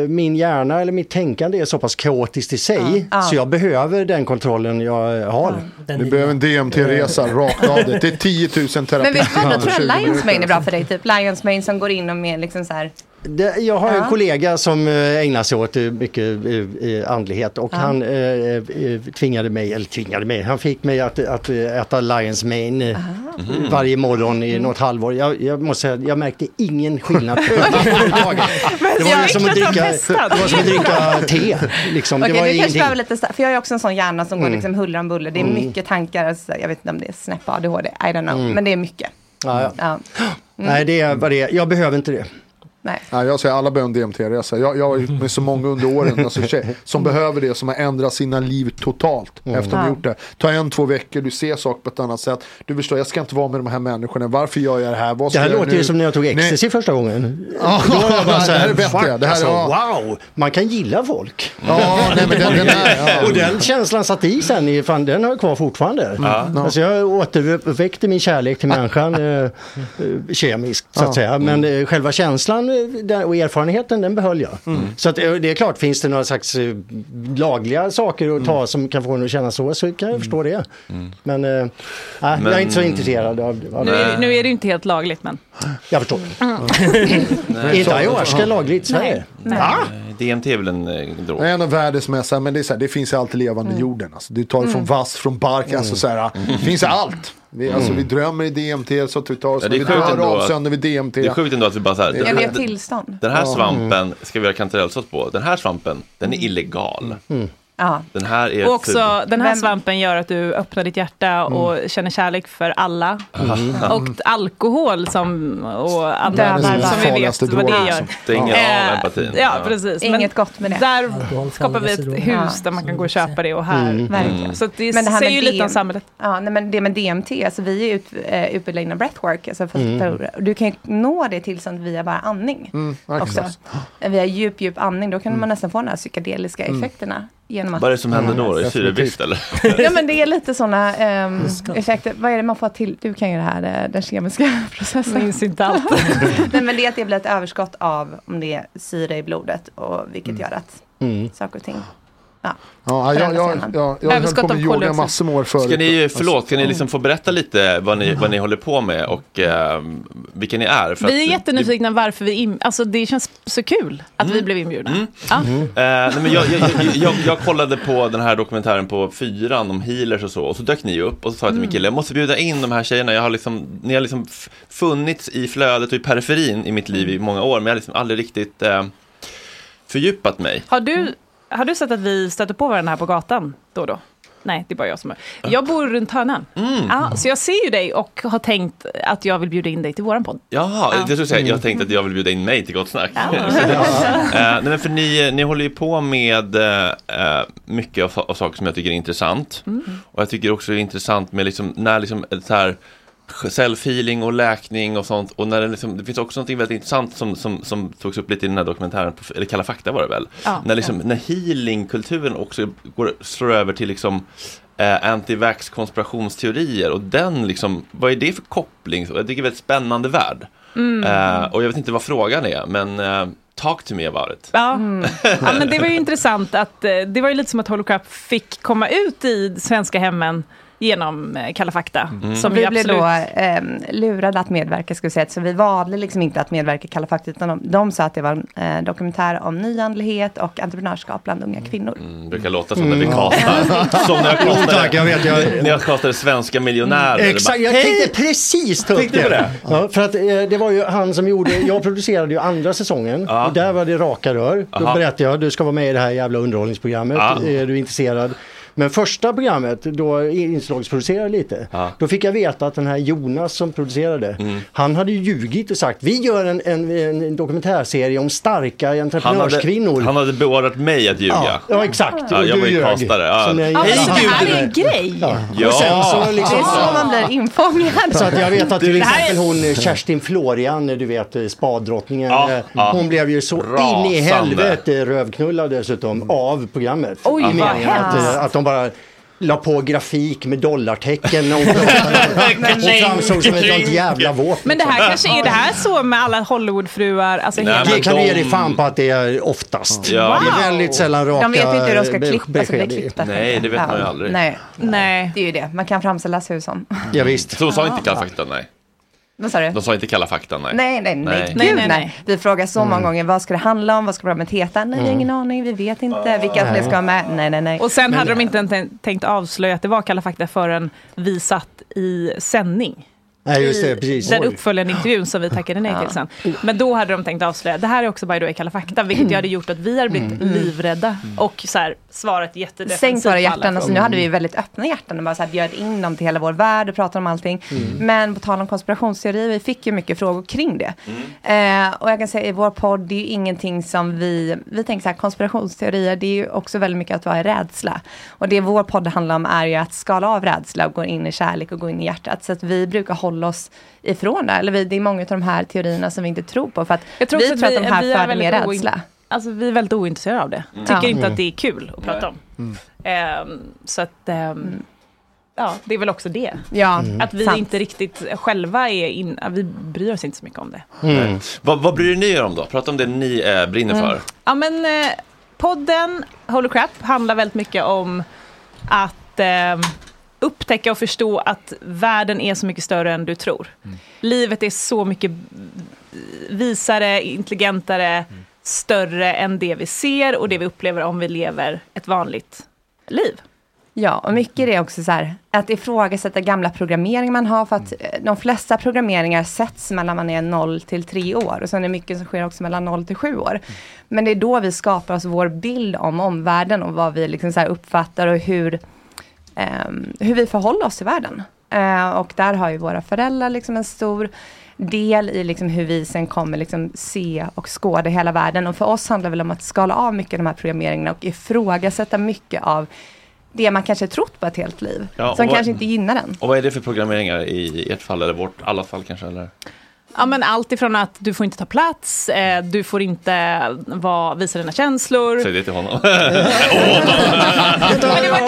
min hjärna eller mitt tänkande är så pass kaotiskt i sig Ja. så jag behöver den kontrollen jag har. Du behöver en DMT-resa rakt av det. Det är 10 000 Men terapi. vet du vad, då tror jag Lions Mane är bra för dig. Typ Lions Mane som går in och med liksom så här. Det, jag har en Ja. kollega som eh, ägnar sig åt eh, mycket eh, andlighet och Ja. han eh, tvingade mig, eller tvingade mig, han fick mig att, att äta Lions Mane Mhm. varje morgon i något halvår. Jag, jag måste säga, jag märkte ingen skillnad överhuvudtaget. Det var ju som att dricka, det var som att dricka te. Liksom. Okej, det var du kanske ingenting. behöver lite för jag ju också en sån hjärna som går Mm. liksom huller om buller. Det är Mm. mycket tankar, alltså, jag vet inte om det är snäpp ADHD, I don't know, Mm. men det är mycket. Ja, ja. Ja. Mm. Nej, det är vad det är. Jag behöver inte det. Nej. Nej, jag säger alla behöver en DMT-resa. Jag, jag har ju med så många under åren alltså, tjej, som behöver det, som har ändrat sina liv totalt efter att de Ja. gjort det. Ta en, två veckor, du ser saker på ett annat sätt. Du förstår, jag ska inte vara med de här människorna. Varför gör jag det här? Vad Det här jag låter ju som när jag tog Nej. ecstasy första gången. Ja, Då var jag bara så det här här, är bättre. fuck, Det här är- alltså, ja. wow, man kan gilla folk. Ja, nej, men den- den är- ja. Och den känslan satt i sen, fan, den har jag kvar fortfarande. Ja. Alltså jag återuppväckte min kärlek till människan eh, eh, kemiskt så att säga. Men eh, själva känslan den- och erfarenheten den behöll jag. Så att, eh, det är klart, finns det några slags eh, lagliga saker att ta som kan få en att känna så, så kan jag förstå det. Men, eh, nej, jag är inte så intresserad av, av Nu, det. är- nu är det ju inte helt lagligt men. Jag förstår. Mm. Inte ayahuasca lagligt i Sverige? Nej. Va? DMT är väl en drog? Det är en av världens mest, men det, är så här, det finns i allt levande i jorden. Alltså. Du tar det från Mm. vass, från bark, alltså så här, det finns allt. Vi, alltså, vi drömmer i DMT, så att vi tar oss, Ja, när det är vi dör av sönder vi DMT. Det är sjukt ändå att vi bara så här, Ja, vi har tillstånd. den här svampen ska vi göra kantarellsås på. Den här svampen, den är illegal. Ja. Den här är Och också den här svampen gör att du öppnar ditt hjärta och känner kärlek för alla. Mm. Och alkohol som, och andra Världens som vi vet vad det gör. Stänger Eh, av empatin. Ja, precis. Inget gott med det. Där skapar vi ett hus där man kan gå och köpa det och här. Mm. Verkligen. Så det, Men det här säger ju lite om samhället. Ja, nej, men det med DMT, alltså vi är ut, eh, utbildade inom breathwork. Alltså för, Mm. för, du kan ju nå det tillstånd via bara andning. Mm, också. Via djup, djup andning, då kan man nästan få de här psykedeliska effekterna. Genom att, Vad är det som händer då? Är det syrebrist eller? ja men det är lite sådana ehm, effekter. Vad är det man får till? Du kan ju det här, eh, den kemiska processen. Minns inte allt. Nej men det är att det blir ett överskott av om det är syre i blodet och vilket gör att Mm. saker och ting ja, Ja, jag, jag, jag, jag, jag höll på med yoga massor med år förut. Ska ni, förlåt, ska ni liksom få berätta lite vad ni, vad ni håller på med och eh, vilka ni är? För Vi är att- jättenyfikna varför vi, in, alltså det känns så kul att vi blev inbjudna. Ja. Eh, nej, men jag, jag, jag, jag, jag kollade på den här dokumentären på fyran om healers och så och så dök ni upp och så sa jag till min kille, jag måste bjuda in de här tjejerna, jag har liksom, ni har liksom funnits i flödet och i periferin i mitt liv i många år men jag har liksom aldrig riktigt eh, fördjupat mig. Har, du, har du sett att vi stöter på varandra här på gatan då och då? Nej, det är bara jag som är. Jag bor runt hörnan. Ja, så jag ser ju dig och har tänkt att jag vill bjuda in dig till våran podd. Jaha, jag, skulle säga, jag tänkte att jag vill bjuda in mig till Gott Snack. Eh, nej, men för ni, ni håller ju på med eh, mycket av, av saker som jag tycker är intressant. Och jag tycker också det är intressant med liksom, när liksom så här self-healing och läkning och sånt. Och när det, liksom, det finns också något väldigt intressant som, som, som togs upp lite i den här dokumentären, på, eller Kalla fakta var det väl? Ja. när, liksom, när healingkulturen också går, slår över till liksom eh, anti-vax konspirationsteorier och den liksom, vad är det för koppling? Jag tycker det är en väldigt spännande värld. Mm. Eh, och jag vet inte vad frågan är, men eh, talk to me about it. Ja. ja, men det var ju intressant att eh, det var ju lite som att Holocrap fick komma ut i svenska hemmen genom eh, Kalla fakta. Mm. Som vi vi blev absolut... då eh, lurade att medverka, skulle säga. Så vi valde liksom inte att medverka i Kalla fakta, utan de, de sa att det var en eh, dokumentär om nyandlighet och entreprenörskap bland unga kvinnor. Det brukar låta som när vi Mm. castar. Som när jag Jo, castade, tack, jag vet, jag- när jag castade svenska miljonärer. Exakt, jag tänkte precis ta upp det. det? Ja, för att eh, det var ju han som gjorde, jag producerade ju andra säsongen och där var det raka rör. Då Aha. berättade jag, du ska vara med i det här jävla underhållningsprogrammet, Ja. är du intresserad? Men första programmet, då inslagsproducerade lite, då fick jag veta att den här Jonas som producerade, han hade ju ljugit och sagt vi gör en, en, en dokumentärserie om starka Han hade, entreprenörskvinnor. han hade beordrat mig att ljuga. Ja, ja exakt. Ja, jag du var ju ljög. castare. Ja. Ja, Hej, så det här Gud. är en grej. Ja. Ja. Och sen så Det liksom, är så man blir infångad. så att jag vet att till Det här är- exempel hon Kerstin Florian, du vet spaddrottningen, Ja, eh, ja. hon blev ju så in i Rasande. helvete rövknullad dessutom av programmet. Oj, I vad att, hemskt. eh, att de bara la på grafik med dollartecken pratade. Hon framstod som ett sånt jävla våp. Men det här liksom. kanske är det här så med alla Hollywoodfruar? Alltså Nej, hela... Det kan du ge dig de- fan på att det är oftast. Ja. Det är väldigt sällan raka De vet inte hur de ska klippa så blir besked. klippta. Nej, det vet man ju aldrig. Nej, Nej. det är ju det. Man kan framställas hur som. Ja, visst. Så de sa inte kalla fakta, nej. Vad sa du? De sa inte kalla fakta, nej. Nej, nej, nej, Nej. Gud, Nej. Vi frågar så många gånger, vad ska det handla om? Vad ska programmet heta? Nej, har ingen aning, vi vet inte. Vilka fler ska vara med? Nej, nej, nej. Och sen hade de inte tänkt avslöja att det var Kalla fakta förrän vi satt i sändning. Nej, just det, precis. Den uppföljande intervjun som vi tackade nej till sen. Men då hade de tänkt avslöja, det här är också by the way Kalla fakta, vilket ju hade gjort att vi hade blivit livrädda och så här, svarat jättedefensivt Sänkt våra hjärtan. Alltså, nu hade vi väldigt öppna hjärtan och bara så här, bjöd in dem till hela vår värld och pratade om allting. Men på tal om konspirationsteorier, vi fick ju mycket frågor kring det. Eh, och jag kan säga i vår podd, det är ju ingenting som vi, vi tänker så här, konspirationsteorier, det är ju också väldigt mycket att vara i rädsla. Och det vår podd handlar om är ju att skala av rädsla och gå in i kärlek och gå in i hjärtat. Så att vi brukar hålla oss ifrån det. Eller vi, det är många av de här teorierna som vi inte tror på. För att Jag tror vi tror att vi- de här föder mer rädsla. Alltså vi är väldigt ointresserade av det. Tycker Ja. inte Mm. att det är kul att prata om. Ehm, så att, ehm, ja, det är väl också det. Ja, Att vi sant. inte riktigt själva är in, vi bryr oss inte så mycket om det. Nej. Vad, vad bryr ni er om då? Prata om det ni eh, brinner för. Ja men eh, podden Holy Crap handlar väldigt mycket om att eh, upptäcka och förstå att världen är så mycket större än du tror. Livet är så mycket visare, intelligentare, större än det vi ser och det vi upplever om vi lever ett vanligt liv. Ja, och mycket är det också så här, att ifrågasätta gamla programmeringar man har, för att eh, de flesta programmeringar sätts mellan man är 0 till 3 år, och sen är det mycket som sker också mellan 0 till 7 år. Men det är då vi skapar oss vår bild om omvärlden och vad vi liksom så här uppfattar och hur, hur vi förhåller oss till världen. Eh, och där har ju våra föräldrar liksom en stor del i liksom hur vi sen kommer liksom se och skåda hela världen. Och för oss handlar det väl om att skala av mycket av de här programmeringarna och ifrågasätta mycket av det man kanske trott på ett helt liv. Ja, som vad- kanske inte gynnar den. Och vad är det för programmeringar i ert fall, eller vårt, allas fall kanske? Eller? Ja, men allt ifrån att du får inte ta plats, eh, du får inte vara, visa dina känslor. Säg det till honom.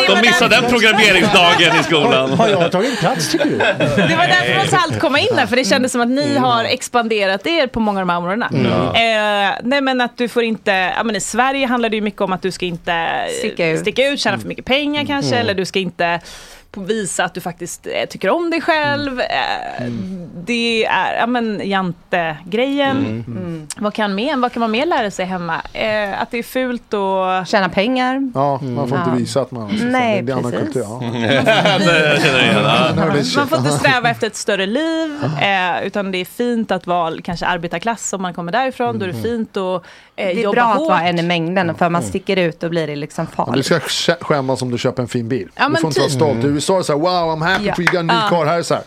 De missade den programmeringsdagen i skolan. Har jag tagit plats tycker du? Det var därför måste allt komma in där, för det kändes som att ni har expanderat er på många av de här områdena. Eh, nej men att du får inte, ja men i Sverige handlar det ju mycket om att du ska inte Sticka ut. sticka ut tjäna för mycket pengar kanske, Mm. eller du ska inte visa att du faktiskt eh, tycker om dig själv. Eh, Det är, ja men jante-grejen. Mm. Vad kan mer, vad kan man mer lära sig hemma? Eh, att det är fult och... Tjäna pengar. Ja, man får inte visa att man Nej, det är annan kultur. Ja. Man får inte sträva efter ett större liv, eh, utan det är fint att vara kanske arbetarklass om man kommer därifrån. Då är det fint att eh, Det är jobba bra att hårt. vara en i mängden, för man sticker ut då blir det liksom Men du farligt. ska sk- skämmas om du köper en fin bil. Ja, du men får inte vara typ. stolt. USA är det så här, wow I'm happy Ja. for you got a new Ja. car. Här är det så här,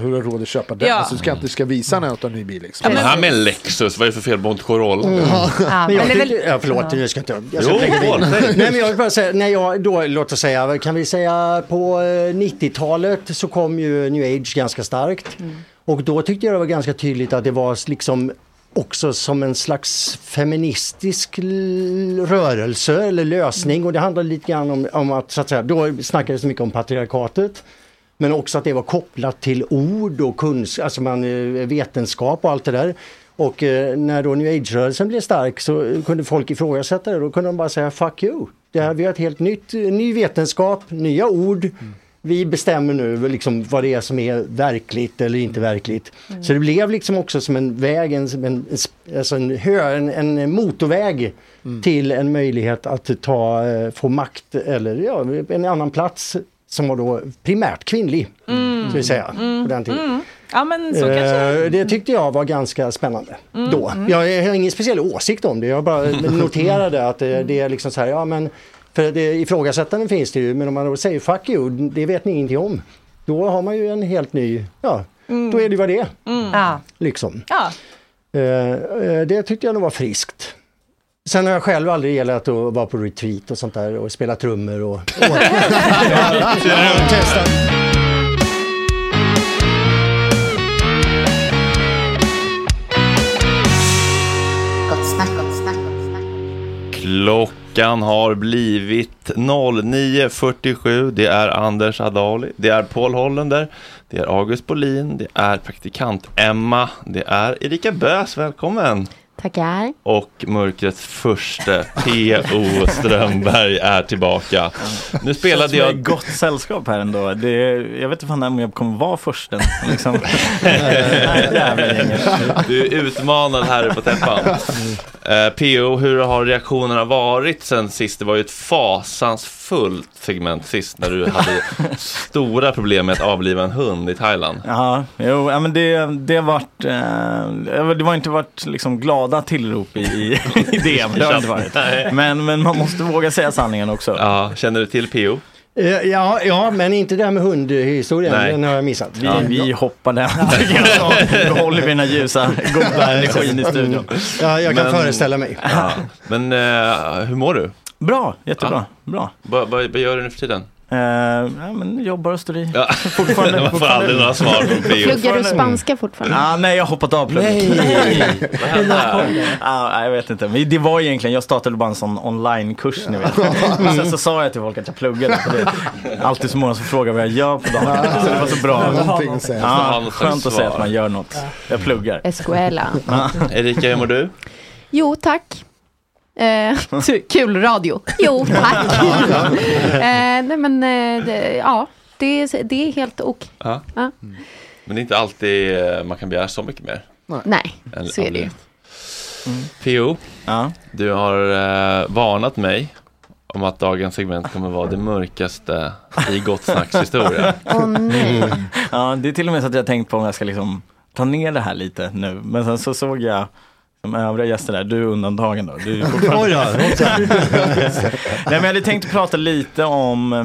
hur har du råd att köpa den? Ja. Alltså, du ska inte ska visa när du har en ny bil. Liksom. Det här med en Lexus, vad är det för fel på en Corolla? Men jag men det är väl- tyckte, ja, förlåt, jag ska inte... Jag ska Jo, förlåt. Nej, men jag vill bara säga, när jag då, låt oss säga, kan vi säga på eh, 90-talet så kom ju new age ganska starkt. Och då tyckte jag det var ganska tydligt att det var liksom också som en slags feministisk rörelse eller lösning och det handlar lite grann om, om att, så att säga, då snackades det mycket om patriarkatet. Men också att det var kopplat till ord och kunskap, alltså man, eh, vetenskap och allt det där. Och eh, när då new age-rörelsen blev stark så kunde folk ifrågasätta det. Då kunde de bara säga fuck you. Det här, vi har ett helt nytt, eh, ny vetenskap, nya ord. Mm vi bestämmer nu liksom vad det är som är verkligt eller inte verkligt. Så det blev liksom också som en väg, en, en, alltså en, hö, en, en motorväg till en möjlighet att ta, eh, få makt eller ja, en annan plats som var då primärt kvinnlig. Mm. Ska vi säga, Mm. på den tiden. Mm. Ja men så kanske. Eh, Det tyckte jag var ganska spännande Mm, då. mm. Jag, jag har ingen speciell åsikt om det, jag bara noterade att det, det är liksom så här, ja men för det, ifrågasättanden finns det ju, men om man då säger fuck you, det vet ni ingenting om. Då har man ju en helt ny, ja, då är det vad det är. Ja. Liksom. Ja. Eh, eh, det tyckte jag nog var friskt. Sen har jag själv aldrig gillat att vara på retreat och sånt där och spela trummor och... och Klockan har blivit 09.47. Det är Anders Adali, det är Paul Hollander, det är August Bolin, det är praktikant Emma, det är Erika Bös, välkommen! Tackar. Och mörkrets första P.O. Strömberg är tillbaka. Nu spelade jag... i gott sällskap här ändå. Det, jag vet inte fan om jag kommer vara försten. Liksom. Du är utmanad här på täppan. Eh, P.O. hur har reaktionerna varit sen sist? Det var ju ett fasansfullt segment sist när du hade stora problem med att avliva en hund i Thailand. Ja, jo, ja, men det, det har varit, eh, det har inte varit liksom glada tillrop i, i, i det, men det har inte varit. Men, men man måste våga säga sanningen också. Ja, känner du till P.O.? Eh, Ja, ja, men inte det här med hundhistorien, Nej. den har jag missat. Vi, vi hoppar den. Så behåller vi den här ljusa, goda energin i studion. Ja, jag kan föreställa mig. Ja. Men eh, hur mår du? Bra, jättebra. Bra. Vad vad- vad gör du nu för tiden? Eh, ja, men jobbar och står i. Ja. Fortfarande- Man får aldrig några svar från P.O. Pluggar du spanska fortfarande? Ah, nej, jag har hoppat av plugget. Nej. Vad hände? Ah, jag vet inte. Men det var egentligen, jag startade bara en sån onlinekurs ni vet. Men sen så sa jag till folk att jag pluggade. För det är alltid så många som frågar vad jag gör på dagen. Så det var så bra. Någonting att säga. Ja, skönt att säga att man gör något. Jag pluggar. Escuela. Ja. Erika, hur mår du? Jo, tack. Eh, kul radio. Jo, tack. eh, nej men, eh, det, ja, det, är- det är helt ok. Ja. Ja. Men det är inte alltid eh, man kan begära så mycket mer. Nej, än så är det ju. avlivet. P.O. Du har eh, varnat mig om att dagens segment kommer vara det mörkaste i Gott Snacks historia. Åh nej. Ja, det är till och med så att jag tänkt på om jag ska liksom ta ner det här lite nu. Men sen så såg jag de övriga gäster där, du är undantagen då. Du är fortfarande- Oj Nej men jag hade tänkt prata lite om... Eh,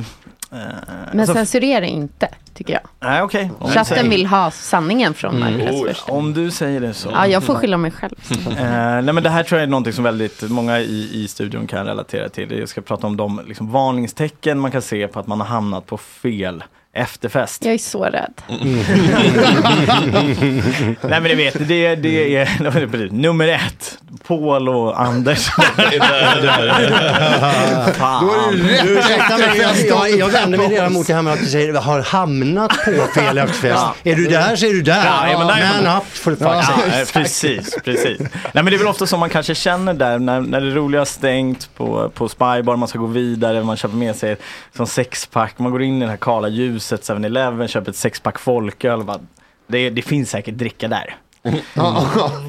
Men alltså- censurera inte, tycker jag. Nej okej. Du Chatten säger- vill ha sanningen från Marcus Oh. Om du säger det så. Ja, jag får skylla mig själv. Eh, nej men det här tror jag är någonting som väldigt många i, i studion kan relatera till. Jag ska prata om de liksom, varningstecken man kan se på att man har hamnat på fel efterfest. Jag är så rädd. Nej men ni vet, det, det är nummer ett. Paul och Anders. Fan. Då är det rätt Ursäkta mig, jag, vänder mig redan mot det här med att du säger har hamnat på fel efterfest. Ja. Är du där så är du där. Ja, ja, men där är man- up for fuck's Ja, eh, precis, precis. Nej men det är väl ofta som man kanske känner där när, när det roliga har stängt på, på Spybar, man ska gå vidare, man köper med sig som sexpack, man går in i det här kala ljuset, 7-Eleven, köper ett sexpack folköl. Bara, det, det finns säkert dricka där.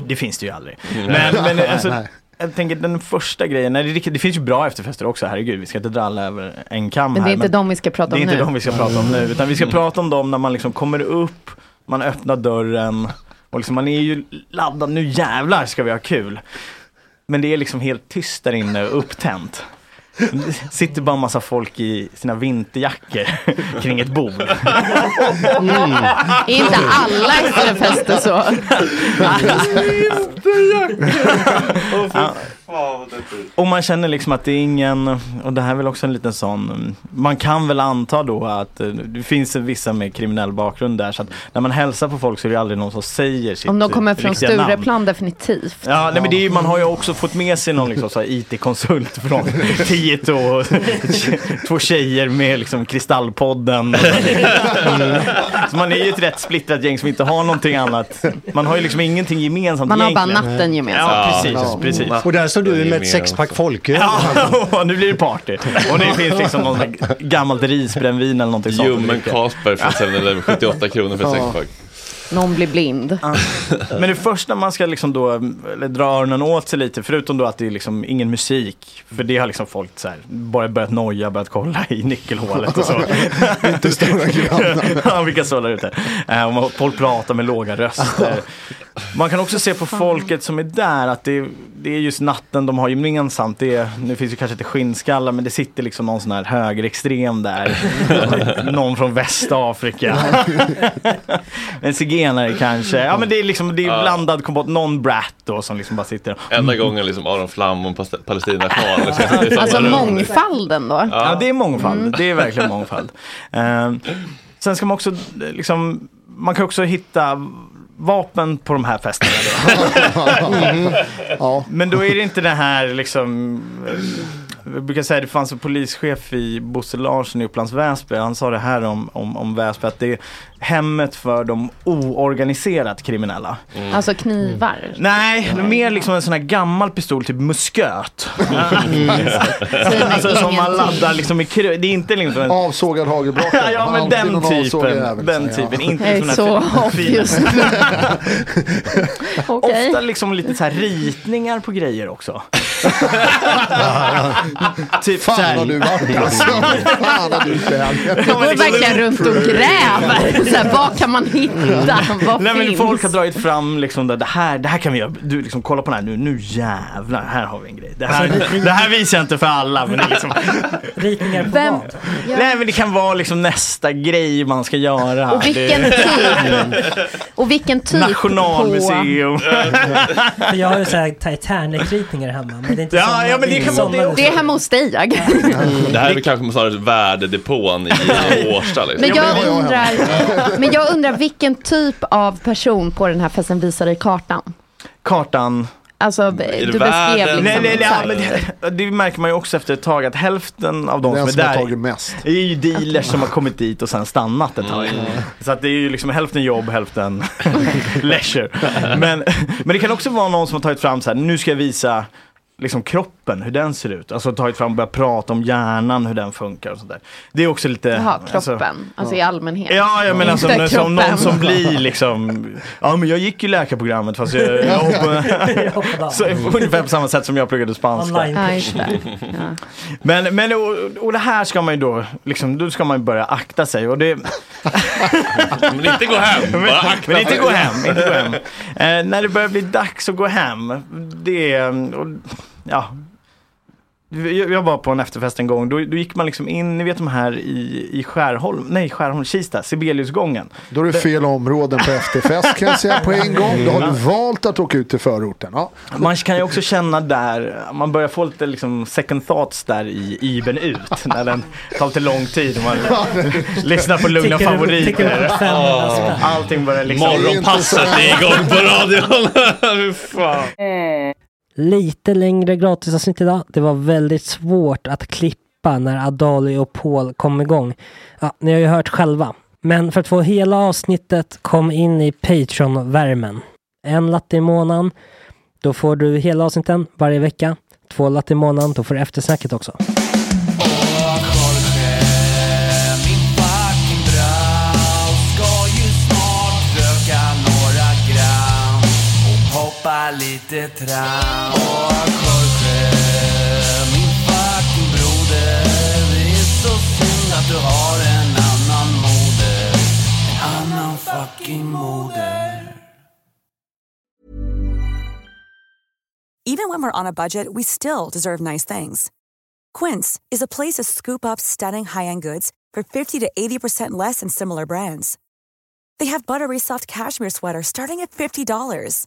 Det finns det ju aldrig. Men, men alltså, jag tänker den första grejen, nej, det, det finns ju bra efterfester också, herregud, vi ska inte dra alla över en kam Men det här. är inte de vi ska prata Det är om inte nu. de vi ska prata om nu, utan vi ska prata om dem när man liksom kommer upp, man öppnar dörren och liksom man är ju laddad, nu jävlar ska vi ha kul. Men det är liksom helt tyst där inne, upptänt. Sitter bara en massa folk i sina vinterjackor kring ett bord. Mm. Inte alla efterfester så? Ja. Och man känner liksom att det är ingen, och det här är väl också en liten sån, man kan väl anta då att eh, det finns vissa med kriminell bakgrund där så att när man hälsar på folk så är det aldrig någon som säger sitt Om de kommer från. Stureplan definitivt. Ja, nej, men det är, man har ju också fått med sig någon liksom, IT-konsult från Tieto och två tjejer med liksom, Kristallpodden. Mm. Så man är ju ett rätt splittrat gäng som inte har någonting annat. Man har ju liksom ingenting gemensamt Man har bara egentligen. natten gemensamt. Ja, precis. Ja. precis. Och där som du med ett sexpack folköl. Ja, nu blir det party. Och det finns liksom någon gammalt risbrännvin eller någonting sånt. Ljummen Carlsberg från 7-Eleven, 78 kronor för Ja. sexpack. Någon blir blind. Men det första man ska liksom då, eller dra öronen åt sig lite, förutom då att det är liksom ingen musik, för det har liksom folk så här, bara börjat noja, börjat kolla i nyckelhålet och så. Inte stora grannar. ja, vilka där ute. Eh, och man- folk pratar med låga röster. Man kan också se på folket som är där att det, det är just natten de har gemensamt. Det är, nu finns ju kanske inte skinnskallar men det sitter liksom någon sån här högerextrem där. någon från Västafrika. en zigenare kanske. Ja men det är liksom det är blandad kompott. Någon brat då som liksom bara sitter. Enda gången liksom Aron Flam och en Palestina-sjal. Liksom, Alltså rum. mångfalden då. Ja, det är mångfald. Mm. Det är verkligen mångfald. Eh, sen ska man också, eh, liksom, man kan också hitta vapen på de här festerna. Då. Mm. Ja. Men då är det inte det här liksom eh, jag brukar säga det fanns en polischef i Bosse Larsson i Upplands Väsby. Han sa det här om, om, om Väsby att det är hemmet för de oorganiserat kriminella. Alltså knivar. Nej, det är mer liksom en sån här gammal pistol, typ musköt. alltså som man laddar liksom i krut. Det är inte liksom en... Avsågad hagelbrakare. Ja men Alltid den typen. Den typen. Inte Jag är här så just nu. Okej. Ofta liksom lite så här ritningar på grejer också. typ så Fan har du varit alltså. Fan har du. Du går verkligen runt och gräver. Så här, vad kan man hitta? Vad Nej men finns? folk har dragit fram liksom det här, det här kan vi göra. Du liksom kolla på den här nu, nu jävlar, här har vi en grej. Det här, Alltså, det- här visar jag inte för alla men det är liksom, Ritningar på Vem- vad? Nej men det kan vara liksom nästa grej man ska göra. Och vilken Det- typ? Och vilken typ Nationalmuseum. För jag har ju såhär Titanic-ritningar hemma. Det är inte Ja, ja, men det kan såna- det Det är hemma hos dig jag. Det här är väl kanske snarare värdedepån i Årsta. Liksom. Men jag, undrar, men jag undrar vilken typ av person på den här festen visar dig kartan? Kartan. Alltså det du beskrev världen? liksom. Nej, nej, nej, det, det märker man ju också efter ett tag att hälften av de som är som har där tagit mest. är ju dealers som har kommit dit och sen stannat ett tag. Så att det är ju liksom hälften jobb, hälften leisure. Men, men det kan också vara någon som har tagit fram så här, nu ska jag visa liksom kroppen, hur den ser ut. Alltså tagit fram och börjat prata om hjärnan, hur den funkar och sådär. Det är också lite... Jaha, alltså- kroppen. Alltså, i allmänhet. Ja, jag menar som, Inte som någon som blir liksom, ja men jag gick ju läkarprogrammet fast jag, jag hoppade, så, ungefär på samma sätt som jag pluggade spanska. Online. Ja. Men, men och, och det här ska man ju då, liksom, då ska man ju börja akta sig och det, Men inte gå hem, bara akta men inte gå hem, inte gå hem. Eh, när det börjar bli dags att gå hem, det är, och, ja. Jag var på en efterfest en gång, då, då gick man liksom in, ni vet de här i, i Skärholm, nej Skärholm, Kista, Sibeliusgången. Då är det fel områden på efterfest kan jag säga på en gång. Då har du valt att åka ut till förorten. Ja. Man kan ju också känna där, man börjar få lite liksom second thoughts där i Iben ut. När den tar lite lång tid och man lyssnar på lugna Tickar favoriter. tickar upp 500 spänn. Allting börjar liksom... Morgonpasset är igång på radion. Lite längre gratisavsnitt idag. Det var väldigt svårt att klippa när Adali och Paul kom igång. Ja, ni har ju hört själva. Men för att få hela avsnittet, kom in i Patreon-värmen. En latte i månaden, då får du hela avsnitten varje vecka. Två latte i månaden, då får du eftersnacket också. Lite Och Jorge, min fucking broder Det är så synd att du har en annan moder En annan fucking moder Even when we're on a budget, we still deserve nice things. Quince is a place to scoop up stunning high-end goods for 50 to 80% less than similar brands. They have buttery soft cashmere sweaters starting at $50,